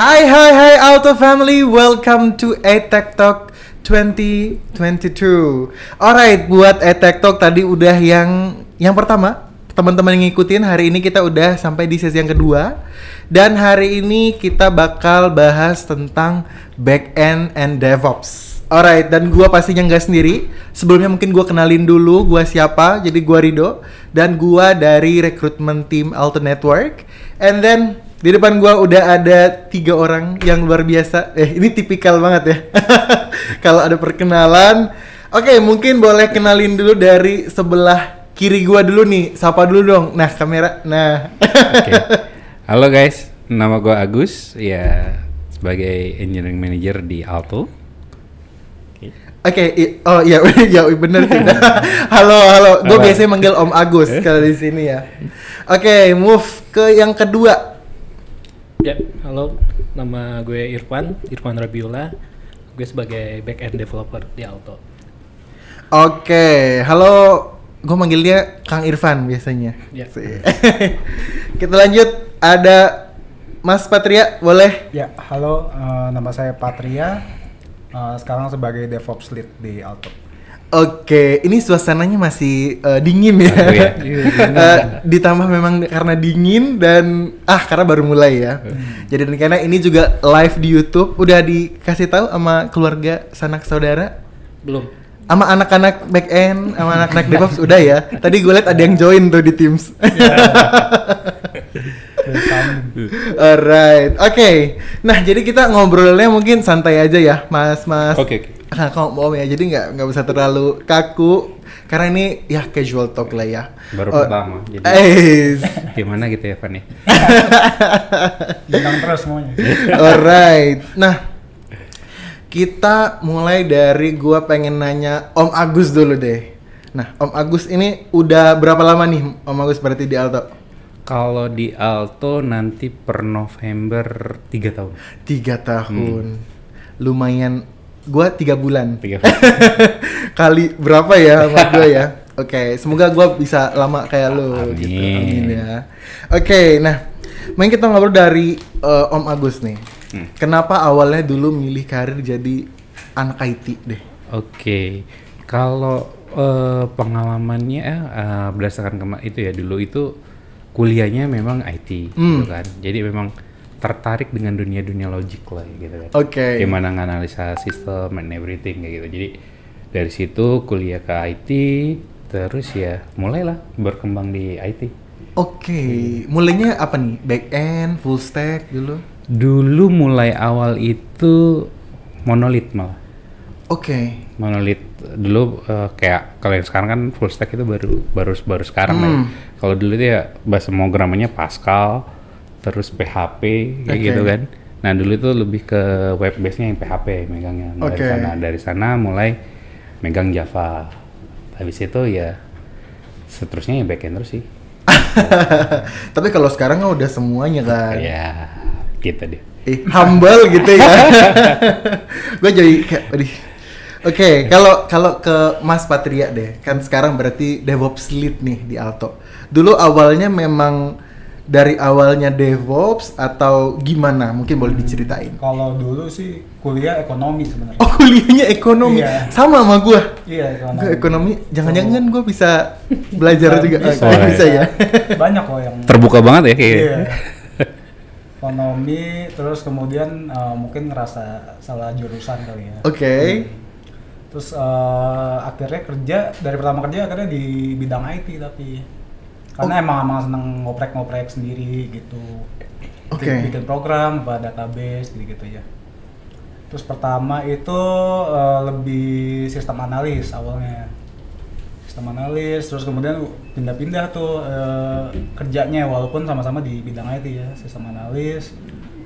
Hai hai hai Auto Family, welcome to Tech Talk 2022. Alright, buat Tech Talk tadi udah yang yang pertama teman-teman yang ngikutin hari ini kita udah sampai di sesi yang kedua dan hari ini kita bakal bahas tentang back end and DevOps. Alright, dan gua pastinya nggak sendiri. Sebelumnya mungkin gua kenalin dulu gua siapa. Jadi gua Rido dan gua dari rekrutmen tim Alto Network. And then di depan gua udah ada tiga orang yang luar biasa. Eh, ini tipikal banget ya. Kalau ada perkenalan, oke mungkin boleh kenalin dulu dari sebelah kiri gua dulu nih. Sapa dulu dong. Nah, kamera. Nah. Oke. Halo guys, nama gue Agus, ya sebagai engineering manager di Alto. Oke, i- oh iya, ya bener sih. halo, halo. Gue biasanya manggil Om Agus kalau di sini ya. Oke, move ke yang kedua. Halo. Nama gue Irfan, Irfan Rabiula. Gue sebagai back-end developer di Alto. Oke, halo. Gue manggil dia Kang Irfan biasanya. Ya. Kita lanjut. Ada Mas Patria, boleh? Ya, halo, eh, nama saya Patria. eh, sekarang sebagai DevOps Lead di Alto. Oke, ini suasananya masih eh, dingin ya. Aku ya. Eh, ditambah memang karena dingin dan ah karena baru mulai ya. Jadi dan karena ini juga live di YouTube, udah dikasih tahu sama keluarga sanak saudara, Belum. sama anak-anak back end, sama anak-anak DevOps udah ya. Tadi gue liat ada yang join tuh di Teams. Alright, oke. Nah jadi kita ngobrolnya mungkin santai aja ya, Mas Mas. Oke, oke. Ah, Kang Om ya, jadi nggak nggak usah terlalu kaku karena ini ya casual talk lah ya. Baru Oh, pertama, jadi Eh, gimana gitu ya ya? bintang terus semuanya. alright. Nah, kita mulai dari gua pengen nanya Om Agus dulu deh. Nah, Om Agus ini udah berapa lama nih Om Agus berarti di Alto? Kalau di Alto nanti per November 3 tahun. Tiga tahun. Lumayan. Gua tiga bulan. Tiga Kali berapa ya sama gua ya? Oke, semoga gua bisa lama kayak lo gitu. Amin. Amin ya. Oke, nah, main kita ngobrol dari eh, Om Agus nih. Hmm. Kenapa awalnya dulu milih karir jadi anak IT deh? Oke, kalau eh, pengalamannya eh, berdasarkan kema- itu ya dulu itu kuliahnya memang IT Hmm. gitu kan. Jadi memang tertarik dengan dunia-dunia logik lah gitu kan. Oke. Gimana nganalisa sistem and everything kayak gitu. Jadi dari situ kuliah ke IT terus ya mulailah berkembang di IT. Oke, mulainya apa nih? Back end, full stack dulu? Dulu mulai awal itu monolit malah. Oke. monolit dulu eh, kayak kalau yang sekarang kan full stack itu baru baru baru sekarang ya. Hmm. Kalau dulu itu ya bahasa pemrogramannya Pascal, terus PHP kayak Oke. gitu kan. Nah dulu itu lebih ke web base-nya yang PHP megangnya dari Oke. sana dari sana mulai megang Java. Habis itu ya seterusnya ya backend terus sih. Tapi kalau sekarang kan udah semuanya kan. Ya gitu deh. Eh, humble gitu ya. gue jadi kayak, aduh. Oke, kalau kalau ke Mas Patria deh, kan sekarang berarti DevOps lead nih di Alto. Dulu awalnya memang dari awalnya DevOps atau gimana? Mungkin boleh diceritain. Kalau dulu sih kuliah ekonomi sebenarnya. Oh, kuliahnya ekonomi. Iya. Sama sama gua. Iya, ekonomi. Gua ekonomi, jangan-jangan gue bisa belajar Bisa, juga. bisa. Oh, bisa ya. Banyak kok yang Terbuka banget ya kayaknya. Iya. Ekonomi terus kemudian eh, mungkin ngerasa salah jurusan kali ya. Oke. Terus eh, akhirnya kerja dari pertama kerja akhirnya di bidang IT tapi karena Oh. emang emang seneng ngoprek-ngoprek sendiri gitu. Oke. Bikin- program, buat database gitu-gitu ya. Terus pertama itu eh, lebih sistem analis awalnya. Sistem analis, terus kemudian pindah-pindah tuh eh, kerjanya walaupun sama-sama di bidang IT ya, sistem analis.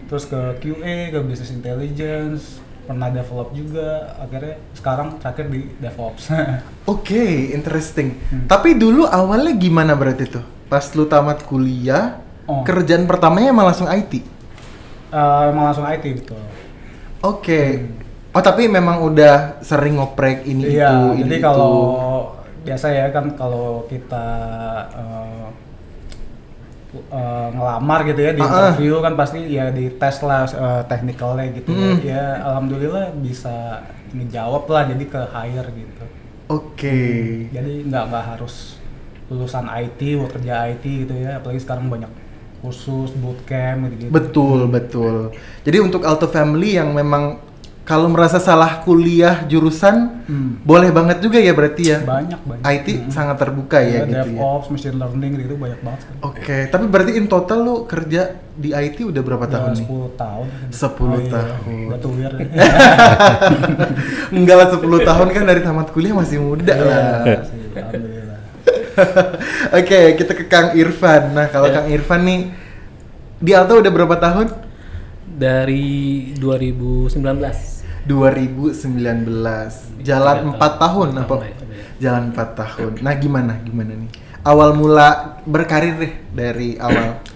Terus ke QA, ke business intelligence, pernah develop juga, akhirnya sekarang terakhir di DevOps. Oke, interesting. Hmm. Tapi dulu awalnya gimana berarti tuh? Pas lu tamat kuliah, Oh. kerjaan pertamanya emang langsung IT. Eh, emang langsung IT betul. Oke. Oh, tapi memang udah sering ngoprek ini Hmm. Iya, itu, ini jadi kalau biasa ya kan kalau kita eh, uh, ngelamar gitu ya di Ah, ah. interview kan pasti ya di tes lah uh, technicalnya gitu Hmm. ya. ya alhamdulillah bisa ngejawab lah jadi ke hire gitu Oke. jadi nggak nggak harus lulusan IT buat kerja IT gitu ya apalagi sekarang banyak kursus bootcamp gitu, -gitu. Betul, betul. Jadi untuk Alto Family yang memang kalau merasa salah kuliah jurusan Hmm. boleh banget juga ya berarti ya. banyak banyak IT Hmm. sangat terbuka ya, gitu ya. DevOps machine learning gitu banyak banget kan Oke, tapi berarti in total lu kerja di IT udah berapa Udah tahun nih? 10 tahun 10 iya. tahun. udah tuir Enggak lah 10 tahun kan dari tamat kuliah masih muda lah. Iya, sih, alhamdulillah Oke, kita ke Kang Irfan. Nah, kalau Ya. Kang Irfan nih di Alto udah berapa tahun? Dari 2019. 2019. Jalan 4 tahun tahun. apa? Tahun, ya. Jalan 4 tahun. Nah, gimana? Gimana nih? Awal mula berkarir deh dari awal.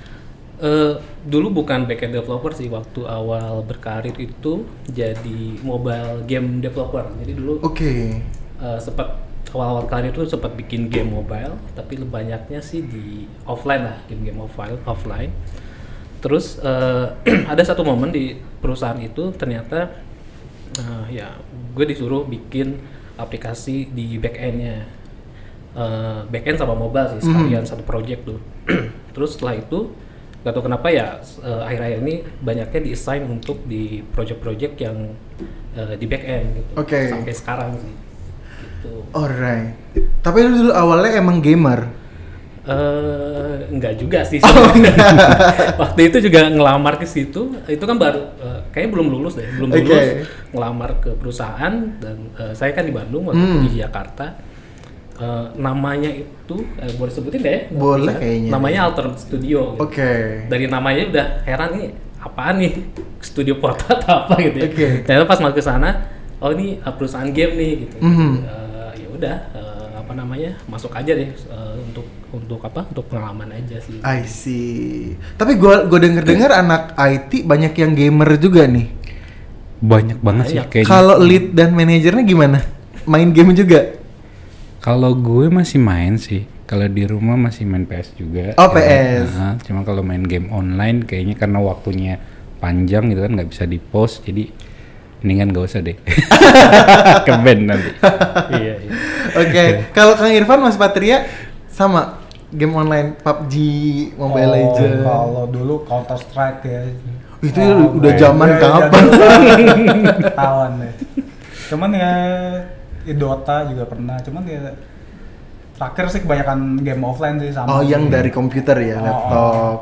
Eh, dulu bukan backend developer sih waktu awal berkarir itu jadi mobile game developer. Jadi dulu Oke. eh, sempat awal-awal karir itu sempat bikin game mobile, tapi lebih banyaknya sih di offline lah, game-game offline. offline. Terus eh, ada satu momen di perusahaan itu ternyata eh, ya gue disuruh bikin aplikasi di backendnya, Eh, backend sama mobile sih sekalian satu project tuh. Terus setelah itu gak tau kenapa ya eh, akhir-akhir ini banyaknya di-assign untuk di project-project yang eh, di backend gitu. Oke. Sampai sekarang sih. Gitu. Alright. Tapi lu dulu awalnya emang gamer. Eh, enggak juga sih. Oh, sebenarnya. Waktu itu juga ngelamar ke situ, itu kan baru eh, kayaknya belum lulus deh, belum lulus. Ngelamar ke perusahaan dan eh, saya kan di Bandung waktu Hmm. di Jakarta. Eh, namanya itu eh, boleh sebutin deh ya? Boleh kayaknya. Namanya Alternate Studio. gitu. Oke. Dari namanya udah heran nih, apaan nih? Studio foto atau apa gitu ya. Oke. Ternyata pas masuk ke sana, oh ini eh, perusahaan game nih gitu. Mhm. Eh, ya udah eh, apa namanya? Masuk aja deh eh, untuk untuk apa? Untuk pengalaman aja sih. I see. Tapi gua gua denger-dengar anak IT banyak yang gamer juga nih. Banyak banget sih Banyak. kayaknya. Kalau lead dan manajernya gimana? Main game juga? Kalau gue masih main sih. Kalau di rumah masih main PS juga. Oh, Ya, PS. nah, cuma kalau main game online kayaknya karena waktunya panjang gitu kan nggak bisa di post jadi mendingan gak usah deh. Ke band nanti. iya, iya. Oke, kalau Kang Irfan Mas Patria sama game online PUBG, Mobile Oh, Legends. Kalau dulu Counter Strike ya. Itu Oh, udah zaman Iya, iya, kapan? banget. Tawan deh. Cuman ya, ya Dota juga pernah. Cuman ya terakhir sih kebanyakan game offline sih sama. Oh, yang dari komputer ya, Oh, laptop.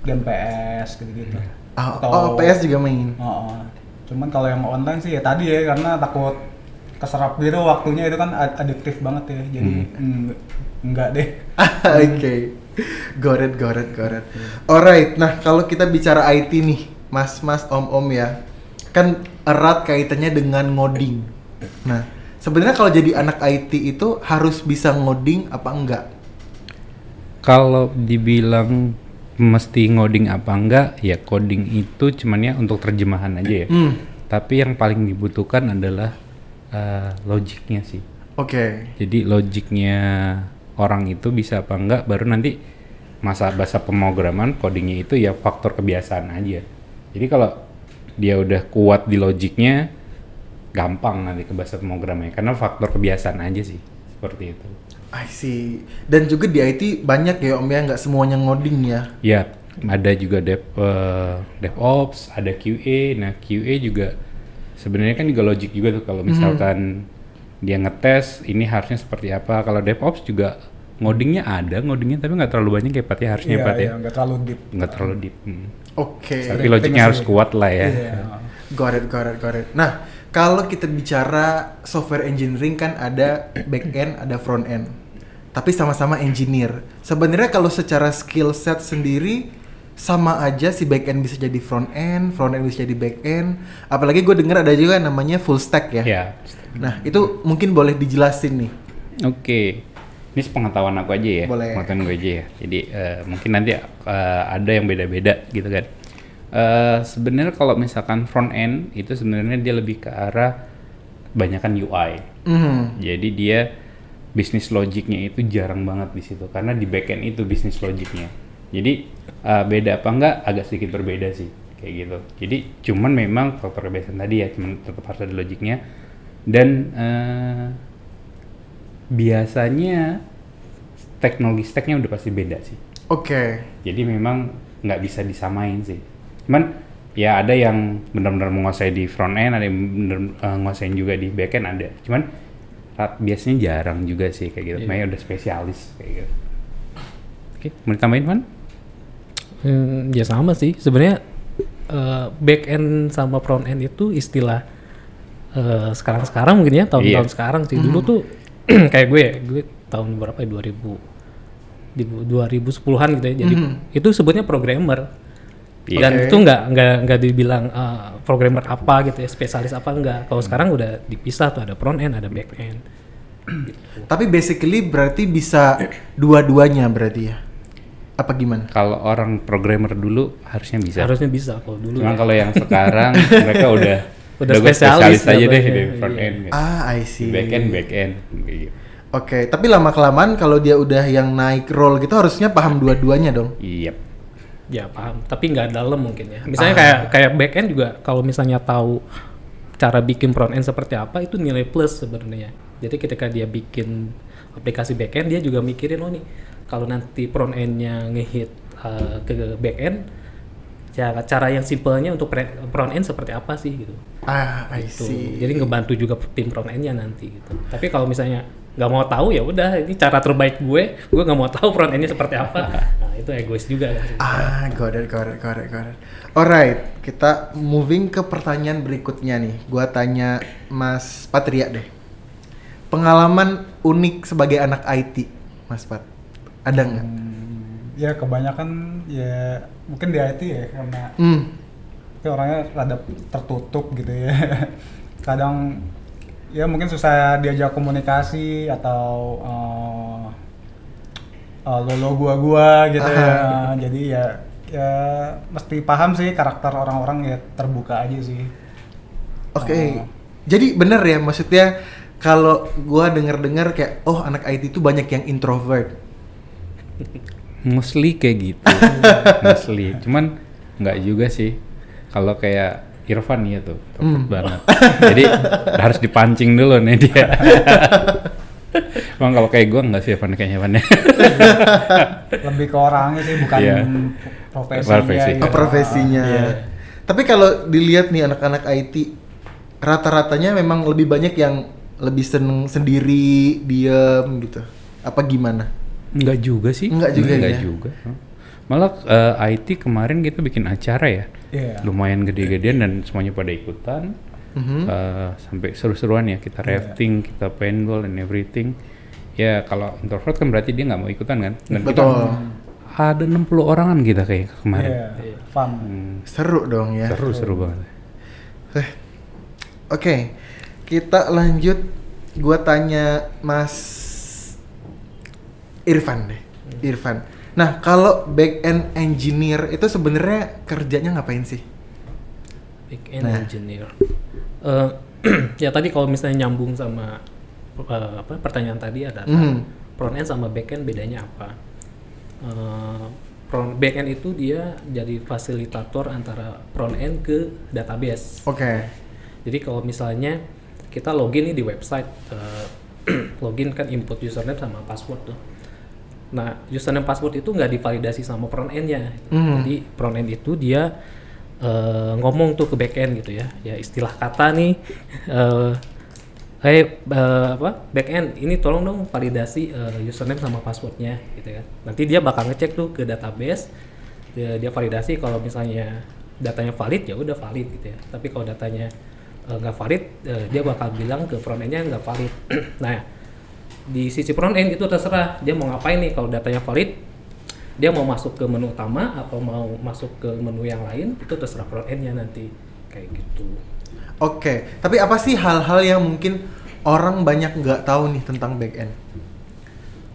game PS gitu-gitu. Oh, Atau- oh, PS juga main. Oh, oh. Cuman kalau yang online sih ya tadi ya karena takut keserap gitu waktunya itu kan ad- adiktif banget ya. Jadi mm, enggak deh. Oke. Goret, goret, goret. Alright, nah kalau kita bicara IT nih, mas-mas, om-om ya, kan erat kaitannya dengan ngoding. Nah, sebenarnya kalau jadi anak IT itu harus bisa ngoding apa enggak? Kalau dibilang mesti ngoding apa enggak, ya coding itu cuman ya untuk terjemahan aja ya. Hmm, Tapi yang paling dibutuhkan adalah eh, logiknya sih. oke. Jadi logiknya orang itu bisa apa enggak baru nanti masa bahasa pemrograman codingnya itu ya faktor kebiasaan aja. Jadi kalau dia udah kuat di logiknya gampang nanti ke bahasa pemrogramannya karena faktor kebiasaan aja sih seperti itu. I see. Dan juga di IT banyak ya om ya, nggak semuanya ngoding ya. Ya, ada juga dev eh, DevOps, ada QA. Nah, QA juga sebenarnya kan juga logik juga tuh kalau misalkan dia ngetes ini harusnya seperti apa. Kalau DevOps juga ngodingnya ada, ngodingnya tapi nggak terlalu banyak kayak Pat ya harusnya Pat ya. iya, nggak terlalu deep. Nggak terlalu deep. hmm. Oke. Tapi Sering logiknya harus kuat lah ya. Iya. Got it, got it, got it. Nah, kalau kita bicara software engineering kan ada back end, ada front end. Tapi sama-sama engineer. Sebenarnya kalau secara skill set sendiri sama aja si back end bisa jadi front end, front end bisa jadi back end. Apalagi gue dengar ada juga namanya full stack ya. Ya. Nah, itu mungkin boleh dijelasin nih. Oke. Ini sepengetahuan aku aja ya. Boleh. Pengetahuan gue aja ya. Jadi eh, mungkin nanti eh, ada yang beda-beda gitu kan. Eh sebenarnya kalau misalkan front end itu sebenarnya dia lebih ke arah banyakan UI. Mhm. Jadi dia bisnis logiknya itu jarang banget di situ karena di backend itu bisnis logiknya. Jadi uh, beda apa enggak agak sedikit berbeda sih kayak gitu. Jadi cuman memang faktor kebiasaan tadi ya cuman tetap harus ada logiknya dan uh, biasanya teknologi stacknya udah pasti beda sih. Oke. Jadi memang nggak bisa disamain sih. Cuman ya ada yang benar-benar menguasai di front end, ada yang benar uh, menguasain juga di back end ada. Cuman biasanya jarang juga sih kayak gitu. Iya. Makanya udah spesialis kayak gitu. Oke, mau ditambahin man? Hmm, ya sama sih. Sebenarnya eh, back end sama front end itu istilah eh, sekarang-sekarang mungkin ya tahun-tahun Iya. sekarang sih. Dulu tuh kayak gue, ya, gue tahun berapa ya 2000 di 2010-an gitu ya. Jadi Mhm. itu sebutnya programmer. Iya. Dan itu nggak nggak nggak dibilang eh, programmer apa gitu ya, spesialis apa enggak. Kalau sekarang udah dipisah tuh ada front end, ada back end. Tapi basically berarti bisa dua-duanya berarti ya? Apa gimana? Kalau orang programmer dulu harusnya bisa. Harusnya bisa kalau dulu. Cuma ya. kalau yang sekarang mereka udah Udah gue spesialis aja ya, deh di ya. front Iya. end. gitu. Ah, I see. back end back end gitu. Oke, tapi lama kelamaan kalau dia udah yang naik role gitu harusnya paham dua-duanya dong. Iya. Ya paham, tapi nggak dalam mungkin ya. Misalnya Ah. kayak kayak back end juga kalau misalnya tahu cara bikin front end seperti apa itu nilai plus sebenarnya. Jadi ketika dia bikin aplikasi back end dia juga mikirin oh nih kalau nanti front endnya ngehit uh, ke back end cara cara yang simpelnya untuk front end seperti apa sih gitu. Ah, I Gitu. see. Jadi ngebantu juga tim front endnya nanti gitu. Tapi kalau misalnya nggak mau tahu ya udah ini cara terbaik gue, gue nggak mau tahu front endnya seperti apa. Nah itu egois juga kan. Ah, got it, got it, got it, got it. Alright, kita moving ke pertanyaan berikutnya nih. Gua tanya Mas Patria deh. Pengalaman unik sebagai anak IT, Mas Pat. Ada nggak? Hmm, ya kebanyakan ya mungkin di IT ya karena Hmm. tapi orangnya rada tertutup gitu ya kadang ya mungkin susah diajak komunikasi atau uh, uh, lolo gua gua gitu ya jadi ya ya mesti paham sih karakter orang-orang ya terbuka aja sih Oke. Oh. Jadi bener ya maksudnya kalau gua denger-dengar kayak oh anak IT itu banyak yang introvert. Mostly kayak gitu. Mostly. Cuman nggak juga sih. Kalau kayak Irfan ya tuh, Hmm. banget. Jadi harus dipancing dulu nih dia. Emang kalau kayak gue nggak sih Irfan kayaknya Irfan ya. lebih ke orangnya sih bukan Iya. profesinya Profesi. Oh, profesinya. Iya. Tapi kalau dilihat nih anak-anak IT rata-ratanya memang lebih banyak yang lebih seneng sendiri, diem gitu. Apa gimana? Enggak juga sih. Enggak juga Enggak ya? juga. Malah eh, IT kemarin kita bikin acara ya. Iya. Lumayan gede-gedean dan semuanya pada ikutan. Mhm. Eh, sampai seru-seruan ya kita rafting, kita paintball and everything. Ya kalau introvert kan berarti dia nggak mau ikutan kan. Dan kita Betul. ada 60 orangan kita kayak kemarin. Iya, fun Hmm, Seru dong ya. seru seru banget. Eh, Oke, kita lanjut. Gua tanya Mas Irfan deh. Irfan. Nah, kalau back end engineer itu sebenarnya kerjanya ngapain sih? Back end Nah. engineer. Eh, ya tadi kalau misalnya nyambung sama eh, apa pertanyaan tadi ada Mhm. front end sama back end bedanya apa? Eh, front back end itu dia jadi fasilitator antara front end ke database. Oke. Jadi kalau misalnya kita login nih di website, eh, login kan input username sama password tuh. Nah, username password itu nggak divalidasi sama front end-nya. Hmm. Jadi front end itu dia eh, ngomong tuh ke back end gitu ya. Ya istilah kata nih, eh hey eh, apa back end ini tolong dong validasi eh, username sama passwordnya gitu kan. Nanti dia bakal ngecek tuh ke database, dia, dia validasi kalau misalnya datanya valid ya udah valid gitu ya. Tapi kalau datanya nggak valid, eh, dia bakal bilang ke front end-nya nggak valid. nah di sisi front end itu terserah dia mau ngapain nih kalau datanya valid dia mau masuk ke menu utama atau mau masuk ke menu yang lain itu terserah front end-nya nanti kayak gitu. Oke, tapi apa sih hal-hal yang mungkin orang banyak nggak tahu nih tentang back end?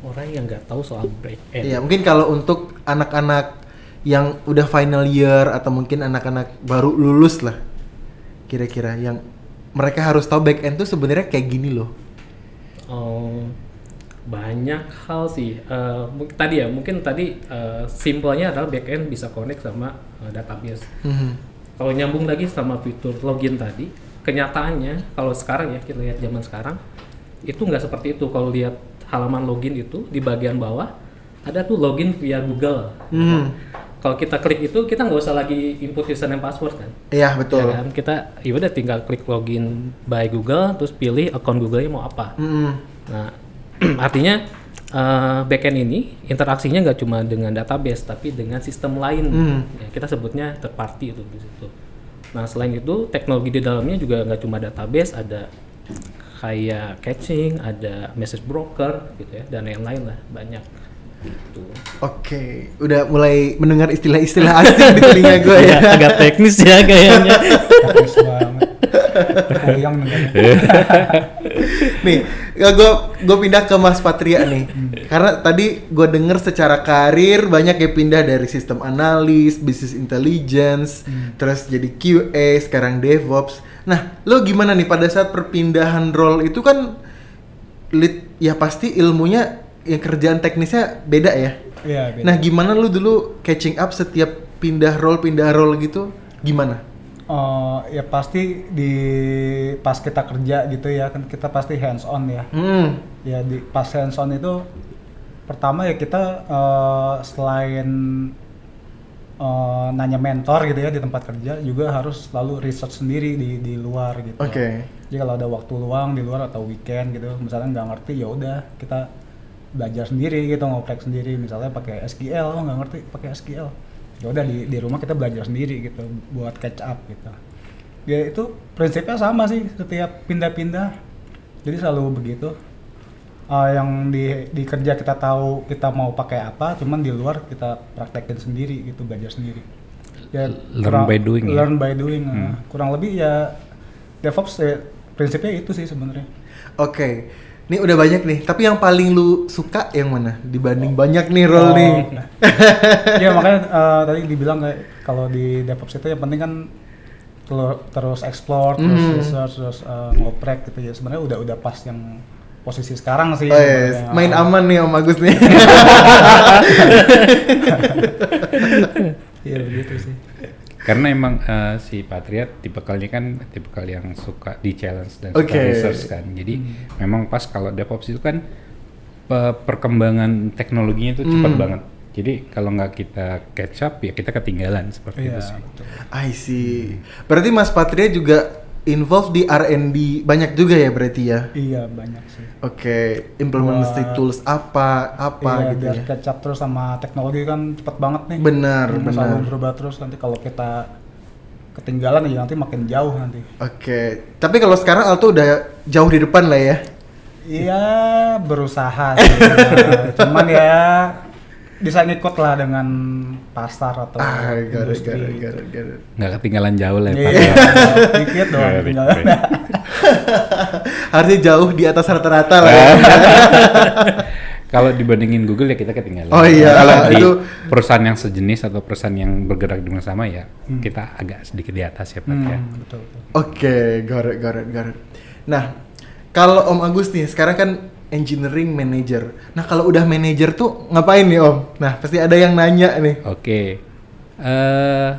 Orang yang nggak tahu soal back end. Iya, mungkin kalau untuk anak-anak yang udah final year atau mungkin anak-anak baru lulus lah, kira-kira yang mereka harus tahu back end tuh sebenarnya kayak gini loh. Oh, banyak hal sih. Mungkin tadi ya, mungkin tadi eh, simpelnya adalah backend bisa connect sama eh, database. Mhm. Kalau nyambung lagi sama fitur login tadi, kenyataannya kalau sekarang ya kita lihat zaman sekarang itu nggak seperti itu. Kalau lihat halaman login itu di bagian bawah ada tuh login via Google. Mhm. Kalau kita klik itu kita nggak usah lagi input username password kan. Iya betul. Ya kan? Kita ya udah tinggal klik login by Google terus pilih akun Google-nya mau apa. Mhm. Nah, artinya eh, backend ini interaksinya nggak cuma dengan database tapi dengan sistem lain. Hmm. Ya, kita sebutnya third party itu di situ. Nah, selain itu teknologi di dalamnya juga nggak cuma database, ada kayak caching, ada message broker gitu ya dan yang lain lah banyak. Gitu. Oke, udah mulai mendengar istilah-istilah asing di telinga gue ya. Agak teknis ya kayaknya. Teknis banget. Goyang nih, gue gue pindah ke Mas Patria nih. Karena tadi gue denger secara karir banyak yang pindah dari sistem analis, business intelligence, terus jadi QA, sekarang DevOps. Nah, lo gimana nih pada saat perpindahan role itu kan lead ya pasti ilmunya yang kerjaan teknisnya beda ya. Iya, beda. Nah, gimana lu dulu catching up setiap pindah role pindah role gitu? Gimana? Eh, ya pasti di pas kita kerja gitu ya kan kita pasti hands on ya. Hmm. Ya di pas hands on itu pertama ya kita eh, selain eh, nanya mentor gitu ya di tempat kerja juga harus selalu research sendiri di di luar gitu. Oke. Jadi kalau ada waktu luang di luar atau weekend gitu, misalnya nggak ngerti ya udah kita belajar sendiri gitu ngoprek sendiri misalnya pakai SQL oh nggak ngerti pakai SQL ya udah di di rumah kita belajar sendiri gitu buat catch up gitu ya itu prinsipnya sama sih setiap pindah-pindah jadi selalu begitu Ah, yang di di kerja kita tahu kita mau pakai apa cuman di luar kita praktekin sendiri gitu belajar sendiri ya Learn by doing ya? learn by doing. Hmm. kurang lebih ya DevOps ya, prinsipnya itu sih sebenarnya Oke. Ini udah banyak nih, tapi yang paling lu suka yang mana? Dibanding banyak nih role Oh. nih. ya makanya eh, tadi dibilang kayak kalau di DevOps itu yang penting kan terus explore, terus Hmm. research, terus eh, ngoprek gitu ya. Sebenarnya udah udah pas yang posisi sekarang sih. Oh yes, sebenarnya. main Ah, aman nih Om Agus nih. Iya begitu sih. Karena emang eh, si Patriot tipe kali kan tipe kali yang suka di challenge dan Oke. suka research kan. Jadi memang pas kalau DevOps itu kan pe- perkembangan teknologinya itu cepat Hmm. banget. Jadi kalau nggak kita catch up ya kita ketinggalan seperti Iya itu sih. betul. I see. Berarti Mas Patria juga involved di R&D banyak juga ya berarti ya? Iya banyak sih. Oke, implementasi Buat- tools apa apa iya, gitu biar ya? catch up terus sama teknologi kan cepet banget nih. Benar, Hmm, benar. Selalu berubah terus nanti kalau kita ketinggalan ya nanti makin jauh nanti. Oke, tapi kalau sekarang Alto udah jauh di depan lah ya. Iya berusaha sih. Nah, Cuman ya bisa ngikut lah dengan pasar atau Ah, industri gitu. Nggak ketinggalan jauh lah ya. Iya, dikit doang Iya, ketinggalan. Harusnya jauh di atas rata-rata lah ya. Kalau dibandingin Google ya kita ketinggalan. Oh iya, Kalau di itu- perusahaan yang sejenis atau perusahaan yang bergerak dengan sama ya Hmm. kita agak sedikit di atas ya Pak ya. Hmm, betul, betul. Oke, got it, got it, got it. Nah, kalau Om Agus nih, sekarang kan engineering manager. Nah, kalau udah manager tuh ngapain nih Om? Nah, pasti ada yang nanya nih. Oke. Eh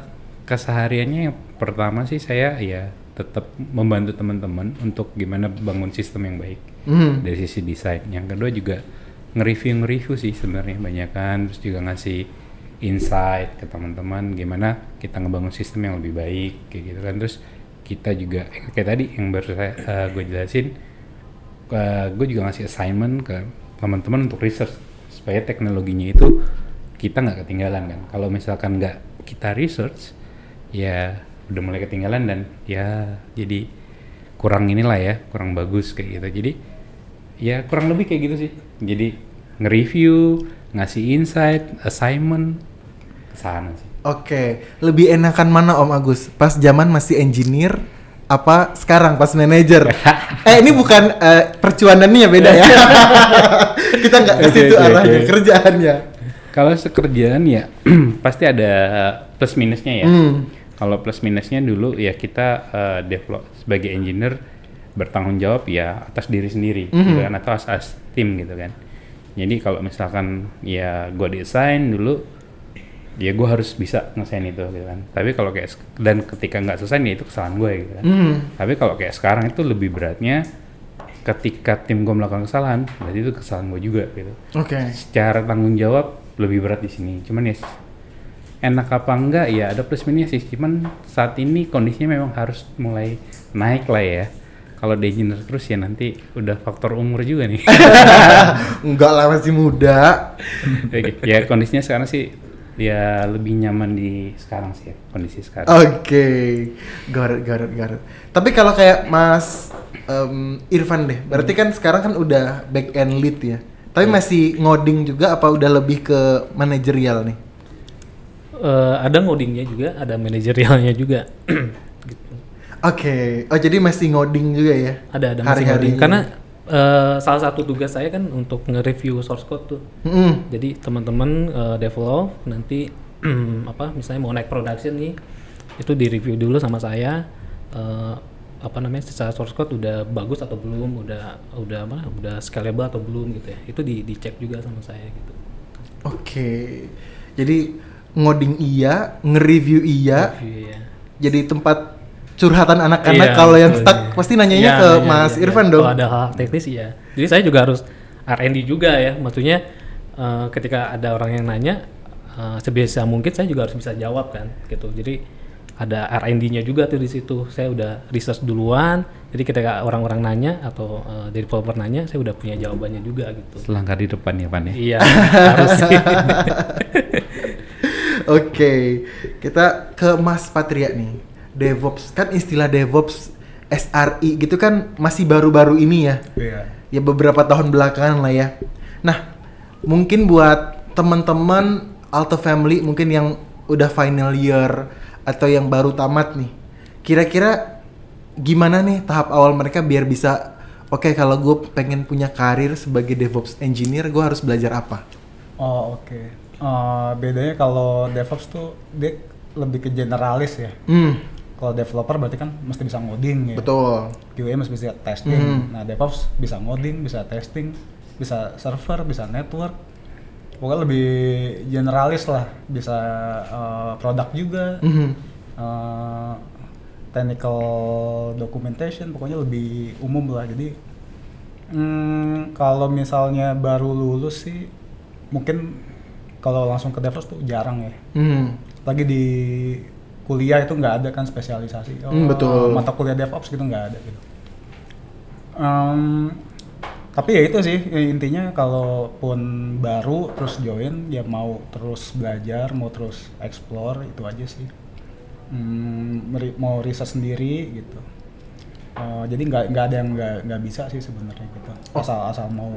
kesehariannya yang pertama sih saya ya tetap membantu teman-teman untuk gimana bangun sistem yang baik Hmm. dari sisi desain. Yang kedua juga nge-review nge-review sih sebenarnya banyak kan terus juga ngasih insight ke teman-teman gimana kita ngebangun sistem yang lebih baik kayak gitu kan terus kita juga kayak tadi yang baru saya eh, gue jelasin gue juga ngasih assignment ke teman-teman untuk research supaya teknologinya itu kita nggak ketinggalan kan. Kalau misalkan nggak kita research ya udah mulai ketinggalan dan ya jadi kurang inilah ya kurang bagus kayak gitu. Jadi ya kurang lebih kayak gitu sih. Jadi nge-review ngasih insight assignment ke sana sih. Oke, lebih enakan mana Om Agus? Pas zaman masih engineer apa sekarang pas manager? eh ini bukan eh, percuanannya beda ya. Kita nggak ke situ oke, arahnya oke. kerjaannya. kalau sekerjaan ya pasti ada plus minusnya ya Hmm. kalau plus minusnya dulu ya kita eh, develop sebagai engineer bertanggung jawab ya atas diri sendiri gitu Mhm. kan atau atas tim gitu kan Jadi kalau misalkan ya gue desain dulu, ya gue harus bisa ngesain itu gitu kan. Tapi kalau kayak dan ketika nggak selesai ya itu kesalahan gue gitu kan. Hmm. Tapi kalau kayak sekarang itu lebih beratnya ketika tim gue melakukan kesalahan, berarti itu kesalahan gue juga gitu. Oke. Secara tanggung jawab lebih berat di sini. Cuman ya enak apa enggak ya ada plus minusnya sih. Cuman saat ini kondisinya memang harus mulai naik lah ya. Kalau di engineer terus ya nanti udah faktor umur juga nih. Enggak lah masih muda. Ya kondisinya sekarang sih ya lebih nyaman di sekarang sih ya, kondisi sekarang. Oke, Garut, Garut, Garut. Tapi kalau kayak Mas em, Irfan deh, berarti kan sekarang kan udah back end lead ya. Tapi masih ngoding juga apa udah lebih ke manajerial nih? Eh, ada ngodingnya juga, ada manajerialnya juga. gitu. Oke, oh jadi masih ngoding juga ya? Ada ada masih Hari-harinya. ngoding. Karena eh, salah satu tugas saya kan untuk nge-review source code tuh. Mm-mm. Jadi teman-teman eh, develop nanti apa misalnya mau naik production nih itu di review dulu sama saya eh, apa namanya secara source code udah bagus atau belum, udah udah apa, udah scalable atau belum gitu ya. Itu di dicek juga sama saya gitu. Oke, jadi ngoding iya, nge-review iya, Review, ya. jadi tempat curhatan anak-anak Iya, kalau yang stuck iya. pasti nanyanya Iya, ke iya, Mas iya, Irfan iya. dong. Kalau ada hal teknis iya. Jadi saya juga harus R&D juga ya. Maksudnya eh, ketika ada orang yang nanya eh, sebisa mungkin saya juga harus bisa jawab kan gitu. Jadi ada R&D-nya juga tuh di situ. Saya udah research duluan. Jadi ketika orang-orang nanya atau eh, developer nanya, saya udah punya jawabannya juga gitu. Selangkah di depan ya Pan ya. Iya, harus. Oke, kita ke Mas Patria nih. DevOps kan istilah DevOps SRI gitu kan masih baru-baru ini ya. Iya. Ya beberapa tahun belakangan lah ya. Nah, mungkin buat teman-teman Alto Family mungkin yang udah final year atau yang baru tamat nih. Kira-kira gimana nih tahap awal mereka biar bisa oke kalau gue pengen punya karir sebagai DevOps engineer gue harus belajar apa? Oh oke. Eh, bedanya kalau DevOps tuh dia lebih ke generalis ya. Hmm, Kalau developer berarti kan mesti bisa ngoding ya. betul. QA mesti bisa testing. Hmm. Nah, DevOps bisa ngoding, bisa testing, bisa server, bisa network. Pokoknya lebih generalis lah, bisa eh, produk juga, Mhm. eh, technical documentation, pokoknya lebih umum lah. Jadi hmm, kalau misalnya baru lulus sih, mungkin kalau langsung ke DevOps tuh jarang ya. Hmm. Lagi di kuliah itu nggak ada kan spesialisasi. Oh, Hmm, betul. Mata kuliah DevOps gitu nggak ada gitu. Em, tapi ya itu sih ya intinya kalaupun baru terus join ya mau terus belajar mau terus explore itu aja sih Hmm, meri- mau riset sendiri gitu Eh, jadi nggak nggak ada yang nggak nggak bisa sih sebenarnya gitu Oh. asal asal mau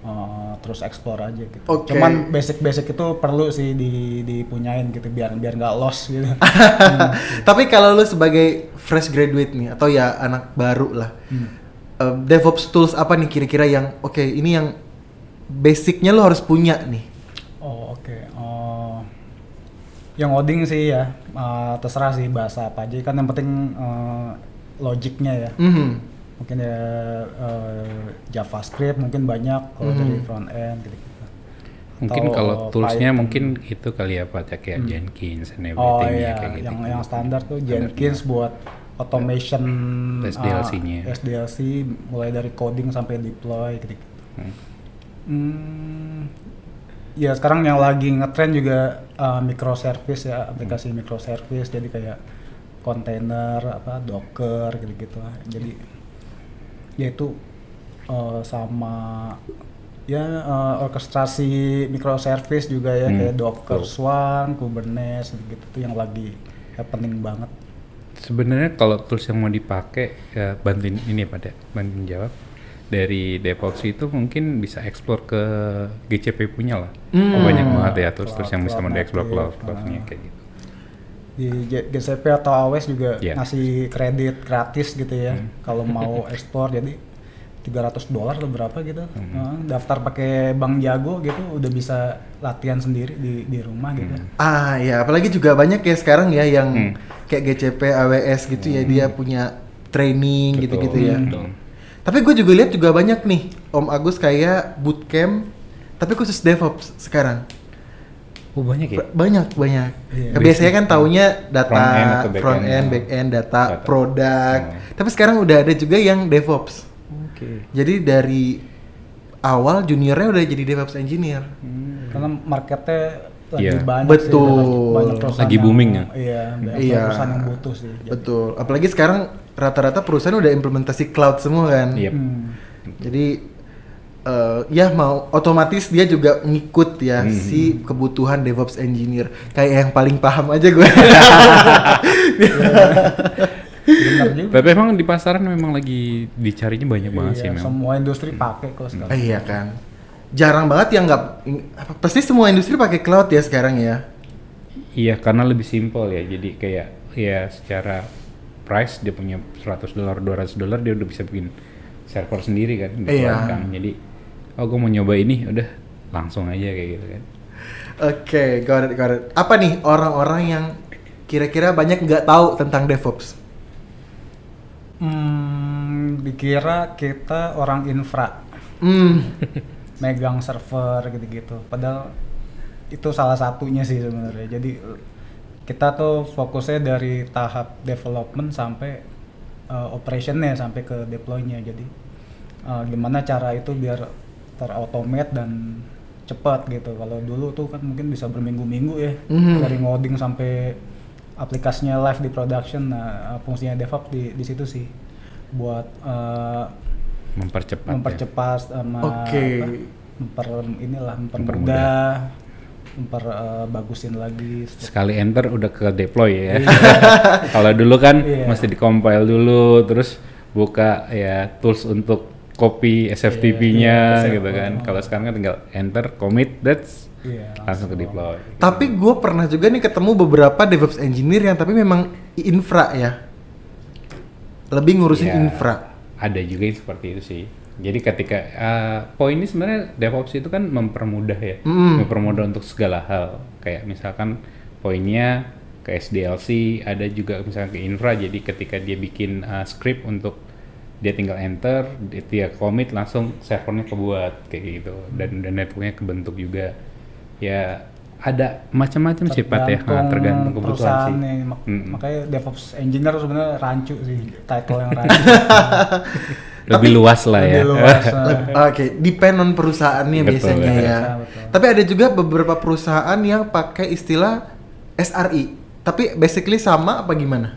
eh, terus explore aja gitu Oke. cuman basic basic itu perlu sih di dipunyain gitu biar biar nggak lost gitu Tapi kalau lu sebagai fresh graduate nih atau ya anak baru lah, Hmm. eh, DevOps tools apa nih kira-kira yang oke ini yang basicnya lu harus punya nih. Oh oke. Oh, yang ngoding sih ya eh, terserah sih bahasa apa aja kan yang penting eh, logiknya ya. Mhm. Mungkin ya eh, JavaScript mungkin banyak kalau Mhm. dari front end gitu. Mungkin Atau kalau toolsnya Python. mungkin itu kali ya Pak ya, kayak Hmm. Jenkins and Oh everything ya iya, kayak gitu. yang yang standar tuh Jenkins buat automation SDLC-nya. ah, SDLC mulai dari coding sampai deploy gitu. Hmm. Hmm, ya sekarang yang lagi ngetren juga uh, microservice ya aplikasi microservice jadi kayak kontainer apa docker gitu-gitu jadi ya itu uh, sama ya uh, orkestrasi microservice juga ya Hmm, kayak docker swarm kubernetes gitu tuh yang lagi happening banget Sebenarnya kalau tools yang mau dipakai ya bantuin ini ya Pak ya, bantuin jawab dari DevOps itu mungkin bisa explore ke GCP punya lah. Hmm. Oh, banyak banget ya tools-tools yang bisa mendeksplor cloud-nya ah. kayak gitu. Di GCP atau AWS juga Iya. ngasih kredit gratis gitu ya Hmm. kalau mau ekspor jadi 300 dolar atau berapa gitu Hmm. Eh, daftar pakai bank jago gitu udah bisa latihan sendiri di di rumah gitu Hmm. Ah ya, apalagi juga banyak ya sekarang ya yang Hmm. kayak GCP, AWS gitu ya dia punya training Betul. gitu-gitu ya. Betul. Tapi gue juga lihat juga banyak nih Om Agus kayak bootcamp tapi khusus DevOps sekarang. Oh banyak ya? Ba- Banyak, banyak. Iya. Nah, biasanya kan taunya data Front end back front end. end, back end, data, Data. produk. Oh. Tapi sekarang udah ada juga yang DevOps. Oke. Jadi dari awal juniornya udah jadi DevOps engineer. Karena marketnya lagi Iya. banyak Betul. sih, banyak, perusahaan Lagi yang- booming ya? Iya, banyak Iya. perusahaan yang butuh sih. Jadi- Betul. Apalagi sekarang rata-rata perusahaan udah implementasi cloud semua kan. Yep. Hmm. Jadi eh, ya mau otomatis dia juga ngikut ya Hmm. si kebutuhan DevOps engineer. Kayak yang paling paham aja gue. Tapi emang di pasaran memang lagi dicarinya banyak banget sih Iya, memang. semua industri pakai kok sekarang. Eh, iya kan. Jarang banget yang nggak apa, pasti semua industri pakai cloud ya sekarang ya. Iya, karena lebih simpel ya. Jadi kayak ya secara price dia punya 100 dolar, 200 dolar dia udah bisa bikin server sendiri kan di Iya. kan. Jadi oh gue mau nyoba ini udah langsung aja kayak gitu kan. Oke, got it, got it. Apa nih orang-orang yang kira-kira banyak nggak tahu tentang DevOps? Hmm, dikira kita orang infra, Hmm, megang server gitu-gitu. Padahal itu salah satunya sih sebenarnya. Jadi kita tuh fokusnya dari tahap development sampai uh, operationnya sampai ke deploy-nya. Jadi uh, gimana cara itu biar terautomate dan cepat gitu. Kalau dulu tuh kan mungkin bisa berminggu-minggu ya Mhm. dari ngoding sampai aplikasinya live di production. Nah, uh, fungsinya DevOps di di situ sih buat uh, Mempercepat. ya. mempercepat sama Oke. apa, memper inilah mempermudah memperbagusin lagi Sekali enter udah ke deploy ya. Kalau dulu kan Iya. mesti di-compile dulu terus buka ya tools untuk copy SFTP-nya iya, gitu kan. Kalau sekarang kan tinggal enter, commit, that's Iya, langsung ke deploy. tapi gue pernah juga nih ketemu beberapa DevOps engineer yang tapi memang infra ya. Lebih ngurusin Ya, infra. Ada juga yang seperti itu sih. Jadi ketika uh, poin ini sebenarnya DevOps itu kan mempermudah ya, Mm. mempermudah untuk segala hal. Kayak misalkan poinnya ke SDLC, ada juga misalkan ke infra. Jadi ketika dia bikin uh, script untuk dia tinggal enter, dia, commit langsung servernya kebuat kayak gitu. Dan dan networknya kebentuk juga. Ya ada macam-macam sih Pat ya, Ah, tergantung kebutuhan sih. perusahaannya. Mak- Mm-mm. makanya DevOps engineer sebenarnya rancu sih title yang rancu Lebih luas lah ya. lebih luas nah. Leb- Oke, depend on perusahaannya Betul, biasanya betul. ya. Betul. Tapi ada juga beberapa perusahaan yang pakai istilah SRI. Tapi basically sama apa gimana?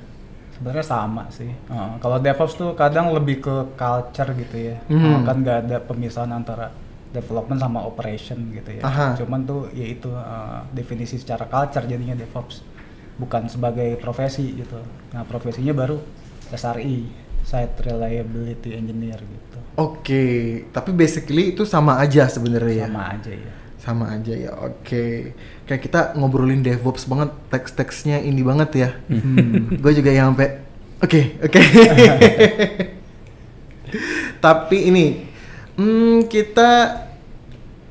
Sebenarnya sama sih. Uh, kalau DevOps tuh kadang lebih ke culture gitu ya. Uh, kan nggak ada pemisahan antara development sama operation gitu ya. Aha. cuman tuh ya itu uh, definisi secara culture jadinya DevOps. Bukan sebagai profesi gitu. Nah profesinya baru SRE Site Reliability Engineer gitu. Oke, tapi basically itu sama aja sebenarnya ya. sama aja ya Sama aja ya. Oke. Kayak kita ngobrolin DevOps banget, teks-teksnya ini banget ya. Gue juga yang sampai oke, oke. Tapi ini hmm, kita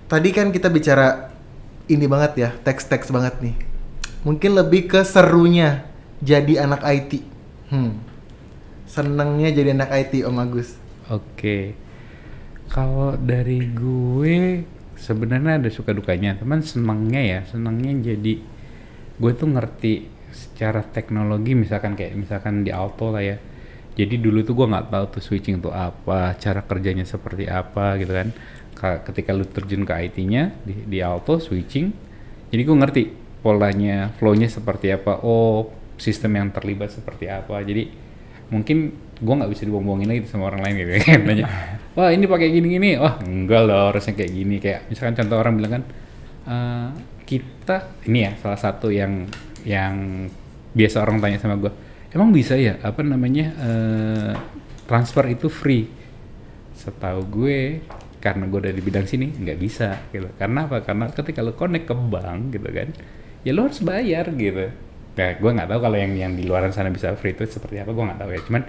tadi kan kita bicara ini banget ya, teks-teks banget nih. Mungkin lebih ke serunya jadi anak IT. Hmm. Senengnya jadi anak IT Om Agus. Oke. Kalau dari gue sebenarnya ada suka dukanya, teman senangnya ya, senangnya jadi gue tuh ngerti secara teknologi misalkan kayak misalkan di auto lah ya. Jadi dulu tuh gue nggak tahu tuh switching tuh apa, cara kerjanya seperti apa gitu kan. Ka- Ketika lu terjun ke IT-nya di, di auto switching, jadi gue ngerti polanya, flow-nya seperti apa. Oh, sistem yang terlibat seperti apa. Jadi mungkin gue nggak bisa dibohong-bohongin lagi sama orang lain gitu kan wah ini pakai gini-gini wah enggak loh harusnya kayak gini. Kayak misalkan contoh orang bilang kan "Eh, kita ini ya salah satu yang yang biasa orang tanya sama gue emang bisa ya? Apa namanya eh, transfer itu free? Setahu gue karena gue dari bidang sini nggak bisa gitu. Karena apa? Karena ketika lo connect ke bank gitu kan ya lo harus bayar gitu. Nah gue nggak tahu kalau yang yang di luaran sana bisa free itu seperti apa gue nggak tahu ya. Cuman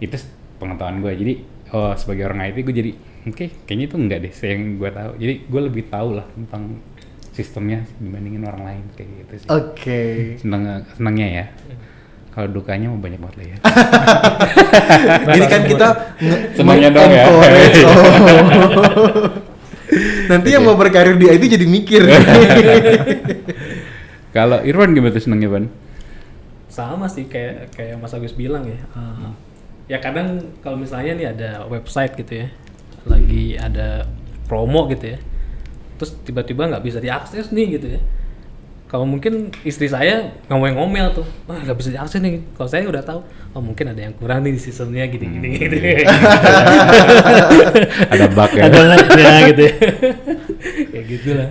itu pengetahuan gue jadi oh sebagai orang IT gue jadi oke kayaknya itu enggak deh saya yang gue tahu jadi gue lebih tahu lah tentang sistemnya dibandingin orang lain kayak gitu sih Oke. senang senangnya ya kalau dukanya mau banyak banget lah ya Ini kan kita Senangnya dong ya. oh. Nanti yang mau berkarir di IT jadi mikir. Kalau Irwan gimana tuh senengnya, Pan? sama sih kayak kayak Mas Agus bilang ya. Uh, ya kadang kalau misalnya nih ada website gitu ya, lagi ada promo gitu ya, terus tiba-tiba nggak bisa diakses nih gitu ya. Kalau mungkin istri saya ngomel-ngomel tuh, wah nggak bisa diakses nih. Kalau saya udah tahu, oh mungkin ada yang kurang nih di sistemnya gini gini gitu. Ada bug ya? ada bugnya gitu ya. Kayak gitulah.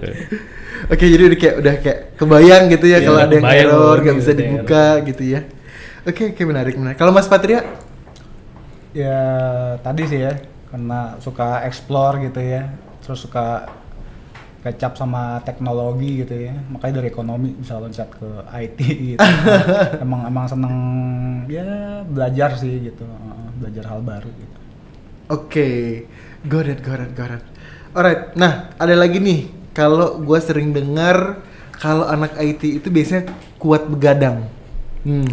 Oke, jadi udah kayak udah kayak kebayang gitu ya Iya, kalau ada yang error nggak bisa dibuka gitu ya. Oke, oke menarik menarik. Kalau Mas Patria? Ya tadi sih ya karena suka explore gitu ya terus suka kecap sama teknologi gitu ya makanya dari ekonomi bisa loncat ke IT gitu emang emang seneng ya belajar sih gitu belajar hal baru gitu Oke, got it, got it, got it. Alright, nah ada lagi nih. Kalau gue sering dengar kalau anak IT itu biasanya kuat begadang. Hmm.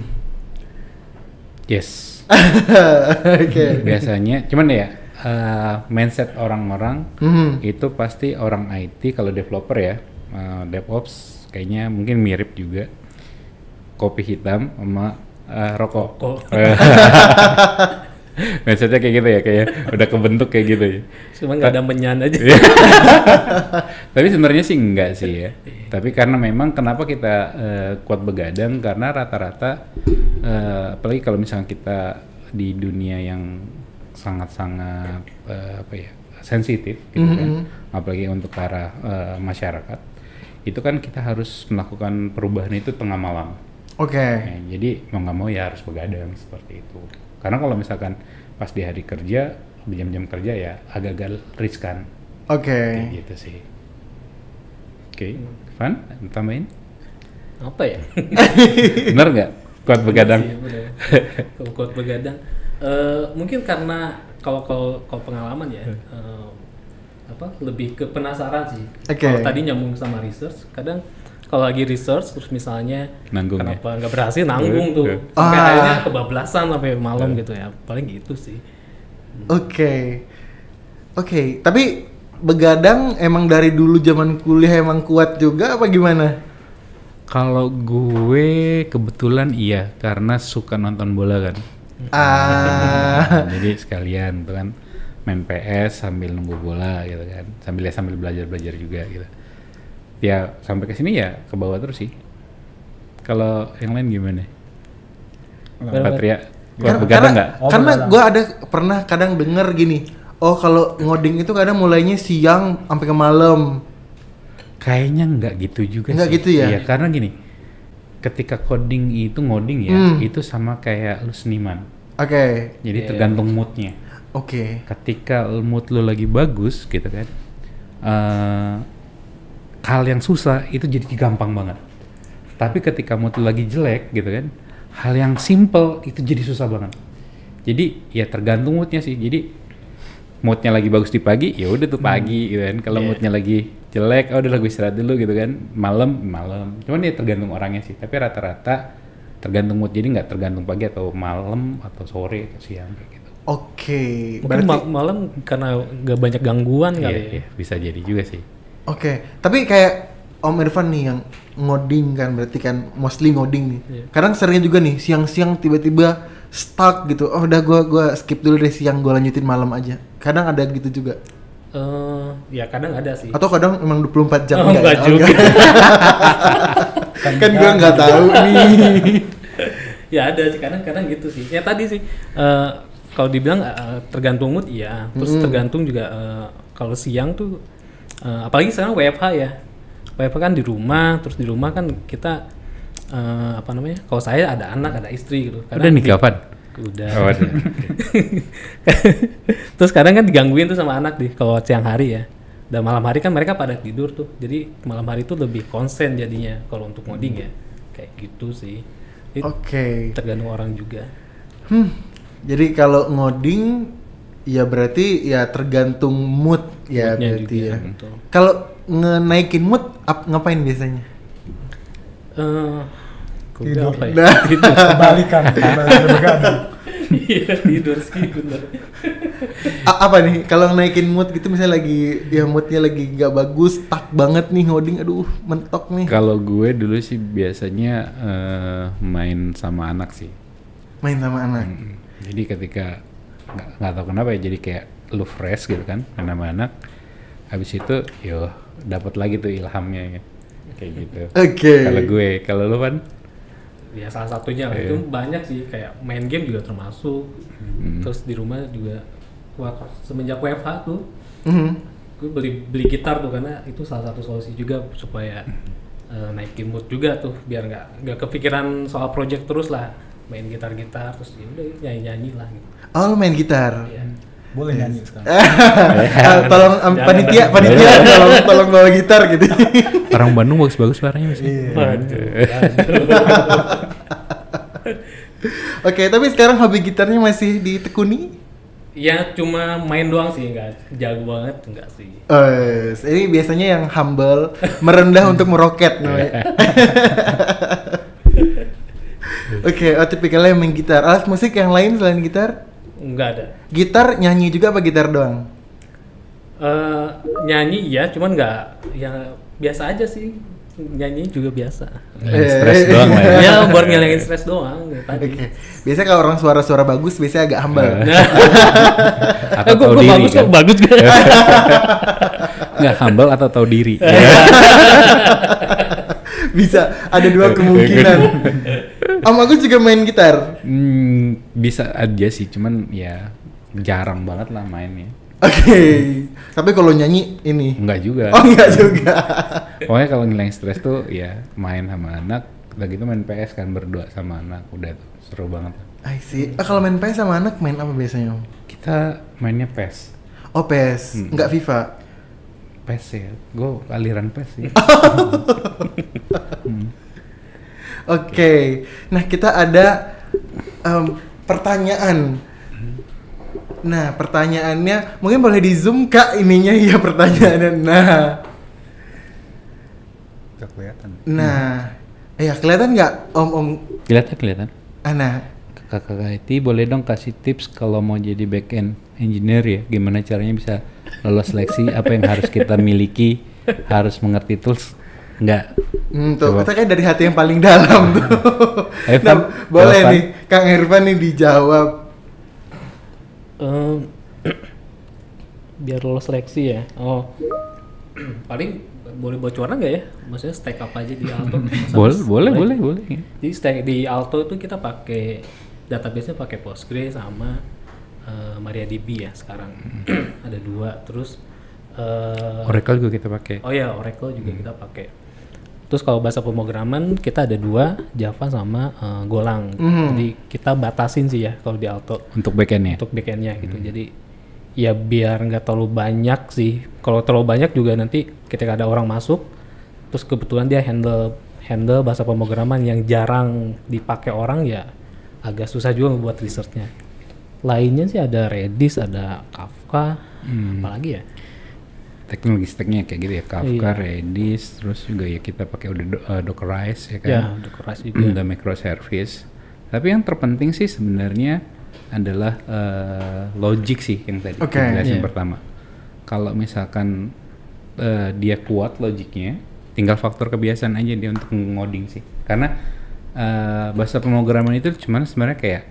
Yes. Oke. Biasanya, cuman ya eh, mindset orang-orang Hmm. itu pasti orang IT kalau developer ya, eh, DevOps kayaknya mungkin mirip juga. Kopi hitam sama eh, rokok. Kok Mindsetnya kayak gitu ya, kayak udah kebentuk kayak gitu ya. cuma nggak ada menyan aja. Iya. Tapi sebenarnya sih enggak sih ya. Tapi karena memang kenapa kita eh, kuat begadang karena rata-rata eh, apalagi kalau misalnya kita di dunia yang sangat-sangat eh, apa ya sensitif gitu kan, apalagi untuk arah eh, masyarakat, itu kan kita harus melakukan perubahan itu tengah malam. Oke. Ya, jadi mau nggak mau ya harus begadang seperti itu. Karena kalau misalkan pas di hari kerja, di jam-jam kerja ya agak-agak riskan. Oke. Kayak gitu sih. Oke, Van, tambahin? Apa ya? Bener nggak? Kuat begadang? Iya, bener. Kalau kuat begadang, Eh, mungkin karena kalau kalau kalau pengalaman ya, eh, apa lebih ke penasaran sih. Oke. Kalau tadi nyambung sama research, kadang kalau lagi research terus misalnya Nanggung ya? kenapa nggak berhasil nanggung tuh, eh. sampai Ah. akhirnya kebablasan sampai malam gitu ya. Paling gitu sih. Oke. Oke, tapi begadang emang dari dulu zaman kuliah emang kuat juga apa gimana? Kalau gue kebetulan iya, karena suka nonton bola kan. Ah. Jadi sekalian tuh kan main PS sambil nunggu bola gitu kan, sambil ya sambil belajar-belajar juga gitu. Ya sampai ke sini ya ke bawah terus sih. Kalau yang lain gimana? Patria, Karena- begadang karena, nggak? Oh, karena gue ada pernah kadang denger gini. Oh kalau ngoding itu kadang mulainya siang sampai ke malam. Kayaknya nggak gitu juga Nggak sih. gitu ya? Iya, karena gini, ketika coding itu ngoding ya, Hmm. itu sama kayak lu seniman. Oke. Jadi Iya. tergantung moodnya. Oke. Ketika mood lu lagi bagus gitu kan, eh hal yang susah itu jadi gampang banget. Tapi ketika mood lu lagi jelek gitu kan, hal yang simple itu jadi susah banget. Jadi ya tergantung moodnya sih. Jadi moodnya lagi bagus di pagi, ya udah tuh pagi gitu kan. Kalau Iya. moodnya lagi jelek, oh udah lagu istirahat dulu gitu kan. Malam, malam. Cuman ya tergantung orangnya sih. Tapi rata-rata tergantung mood. Jadi nggak tergantung pagi atau malam atau sore atau siang kayak gitu. Oke. Mungkin Berarti ma- malam karena nggak banyak gangguan Iya, kali ya. iya, bisa jadi juga sih. Oke, tapi kayak Om Irfan nih yang ngoding kan berarti kan mostly ngoding nih. Iya. Kadang seringnya juga nih siang-siang tiba-tiba stuck gitu. Oh udah gua gua skip dulu deh siang gua lanjutin malam aja. Kadang ada gitu juga. Eh, ya kadang ada sih. Atau kadang emang 24 jam Oh, enggak enggak ya? juga. kan kan gua nggak tahu nih. ya ada sih kadang-kadang gitu sih ya tadi sih eh, kalau dibilang eh, tergantung mood iya terus Mm. tergantung juga eh, kalau siang tuh eh, apalagi sekarang WFH ya WFH kan di rumah terus di rumah kan kita eh, apa namanya kalau saya ada anak ada istri gitu Udah nikah, Van? Udah Oh, udah. terus kadang kan digangguin tuh sama anak nih kalau siang hari ya dan malam hari kan mereka pada tidur tuh jadi malam hari itu lebih konsen jadinya kalau untuk ngoding ya kayak gitu sih Oke. tergantung orang juga Hmm. Jadi kalau ngoding ya berarti ya tergantung mood ya Moodnya berarti juga, ya. Kalau ngenaikin mood ap- ngapain biasanya? Eh, gua Tidur. apa ya? Nah, kebalikan kembali ke begadang Iya tidur sih bener. A- apa nih kalau naikin mood gitu misalnya lagi ya moodnya lagi gak bagus stuck banget nih ngoding aduh mentok nih Kalau gue dulu sih biasanya eh, main sama anak sih. main sama anak Mm. Jadi ketika nggak nggak tahu kenapa ya jadi kayak lu fresh gitu kan main sama anak. Habis itu yo dapat lagi tuh ilhamnya ya. Kayak gitu. oke Kalau gue, kalau lu kan Ya salah satunya lah Iya. itu banyak sih kayak main game juga termasuk. Hmm. Terus di rumah juga wah semenjak WFH tuh Mhm. gue beli beli gitar tuh karena itu salah satu solusi juga supaya eh, naikin mood juga tuh biar nggak nggak kepikiran soal project terus lah main gitar-gitar terus ya udah nyanyi-nyanyi lah gitu. oh main gitar Iya. Boleh nyanyi sekarang. Ah, tolong panitia panitia tolong tolong bawa gitar gitu orang Bandung bagus-bagus suaranya masih. Iya. Oke tapi sekarang hobi gitarnya masih ditekuni Ya cuma main doang sih nggak jago banget enggak sih. Eh, ini biasanya yang humble merendah untuk meroket namanya. Oke, oh tipikalnya main gitar. Alat musik yang lain selain gitar? Enggak ada. Gitar nyanyi juga apa gitar doang? Eh nyanyi iya, cuman nggak ya biasa aja sih. Nyanyi juga biasa. Eh, Stres doang lah ya. ya buat ngilangin stres doang ya, Oke. tadi. Biasanya kalau orang suara-suara bagus biasanya agak humble. Atau Eh, gua, tahu gua diri bagus kan? kok, bagus kan? Nggak humble atau tahu diri. Bisa ada dua kemungkinan. Om Agus juga main gitar. Hmm, bisa aja sih, cuman ya jarang banget lah mainnya. Oke. Tapi kalau nyanyi ini. Enggak juga. Oh enggak juga. Pokoknya kalau ngilangin stres tuh ya main sama anak, udah gitu main PS kan berdua sama anak, udah tuh seru banget. I see. Ah, kalau main PS sama anak main apa biasanya Om? Kita mainnya PES. Oh PS, Hmm. enggak FIFA. PES ya, gue aliran PES sih. Oke, nah kita ada em, pertanyaan. Nah pertanyaannya mungkin boleh di zoom kak ininya ya pertanyaannya. Nah, Gak kelihatan. nah, ya kelihatan nggak om om? kelihatan kelihatan. Ah, nah, Kakak IT boleh dong kasih tips kalau mau jadi back end engineer ya, gimana caranya bisa lolos seleksi, apa yang harus kita miliki, harus mengerti tools, enggak? hmm, tuh kita kayak dari hati yang paling dalam tuh. Ayo, nah, Van. boleh Jawab, nih, Kang Irfan nih dijawab. Em, biar lolos seleksi ya. Oh. Paling boleh bocoran nggak ya? Maksudnya stack apa aja di Alto? Boleh, boleh, boleh, boleh. Jadi stack di Alto itu kita pakai database-nya pakai Postgre sama eh, MariaDB ya sekarang. Ada dua. Terus eh, Oracle juga kita pakai. Oh ya, Oracle juga kita pakai. Terus kalau bahasa pemrograman kita ada dua, Java sama eh, Golang. Mhm. Jadi kita batasin sih ya kalau di Alto Untuk back end ya. untuk backendnya gitu. Jadi ya biar nggak terlalu banyak sih. Kalau terlalu banyak juga nanti ketika ada orang masuk, terus kebetulan dia handle handle bahasa pemrograman yang jarang dipakai orang ya agak susah juga buat researchnya. Lainnya sih ada Redis, ada Kafka, Hmm. apalagi ya. Teknologi stacknya kayak gitu ya, Kafka, Iya. Redis, terus juga ya kita pakai udah do- eh, Dockerize ya kan. Ya, Docker juga. Udah microservice. Tapi yang terpenting sih sebenarnya adalah eh, logic sih yang tadi Oke. dijelasin Iya. pertama. Kalau misalkan eh, dia kuat logiknya, tinggal faktor kebiasaan aja dia untuk ngoding sih. Karena eh, bahasa pemrograman itu cuman sebenarnya kayak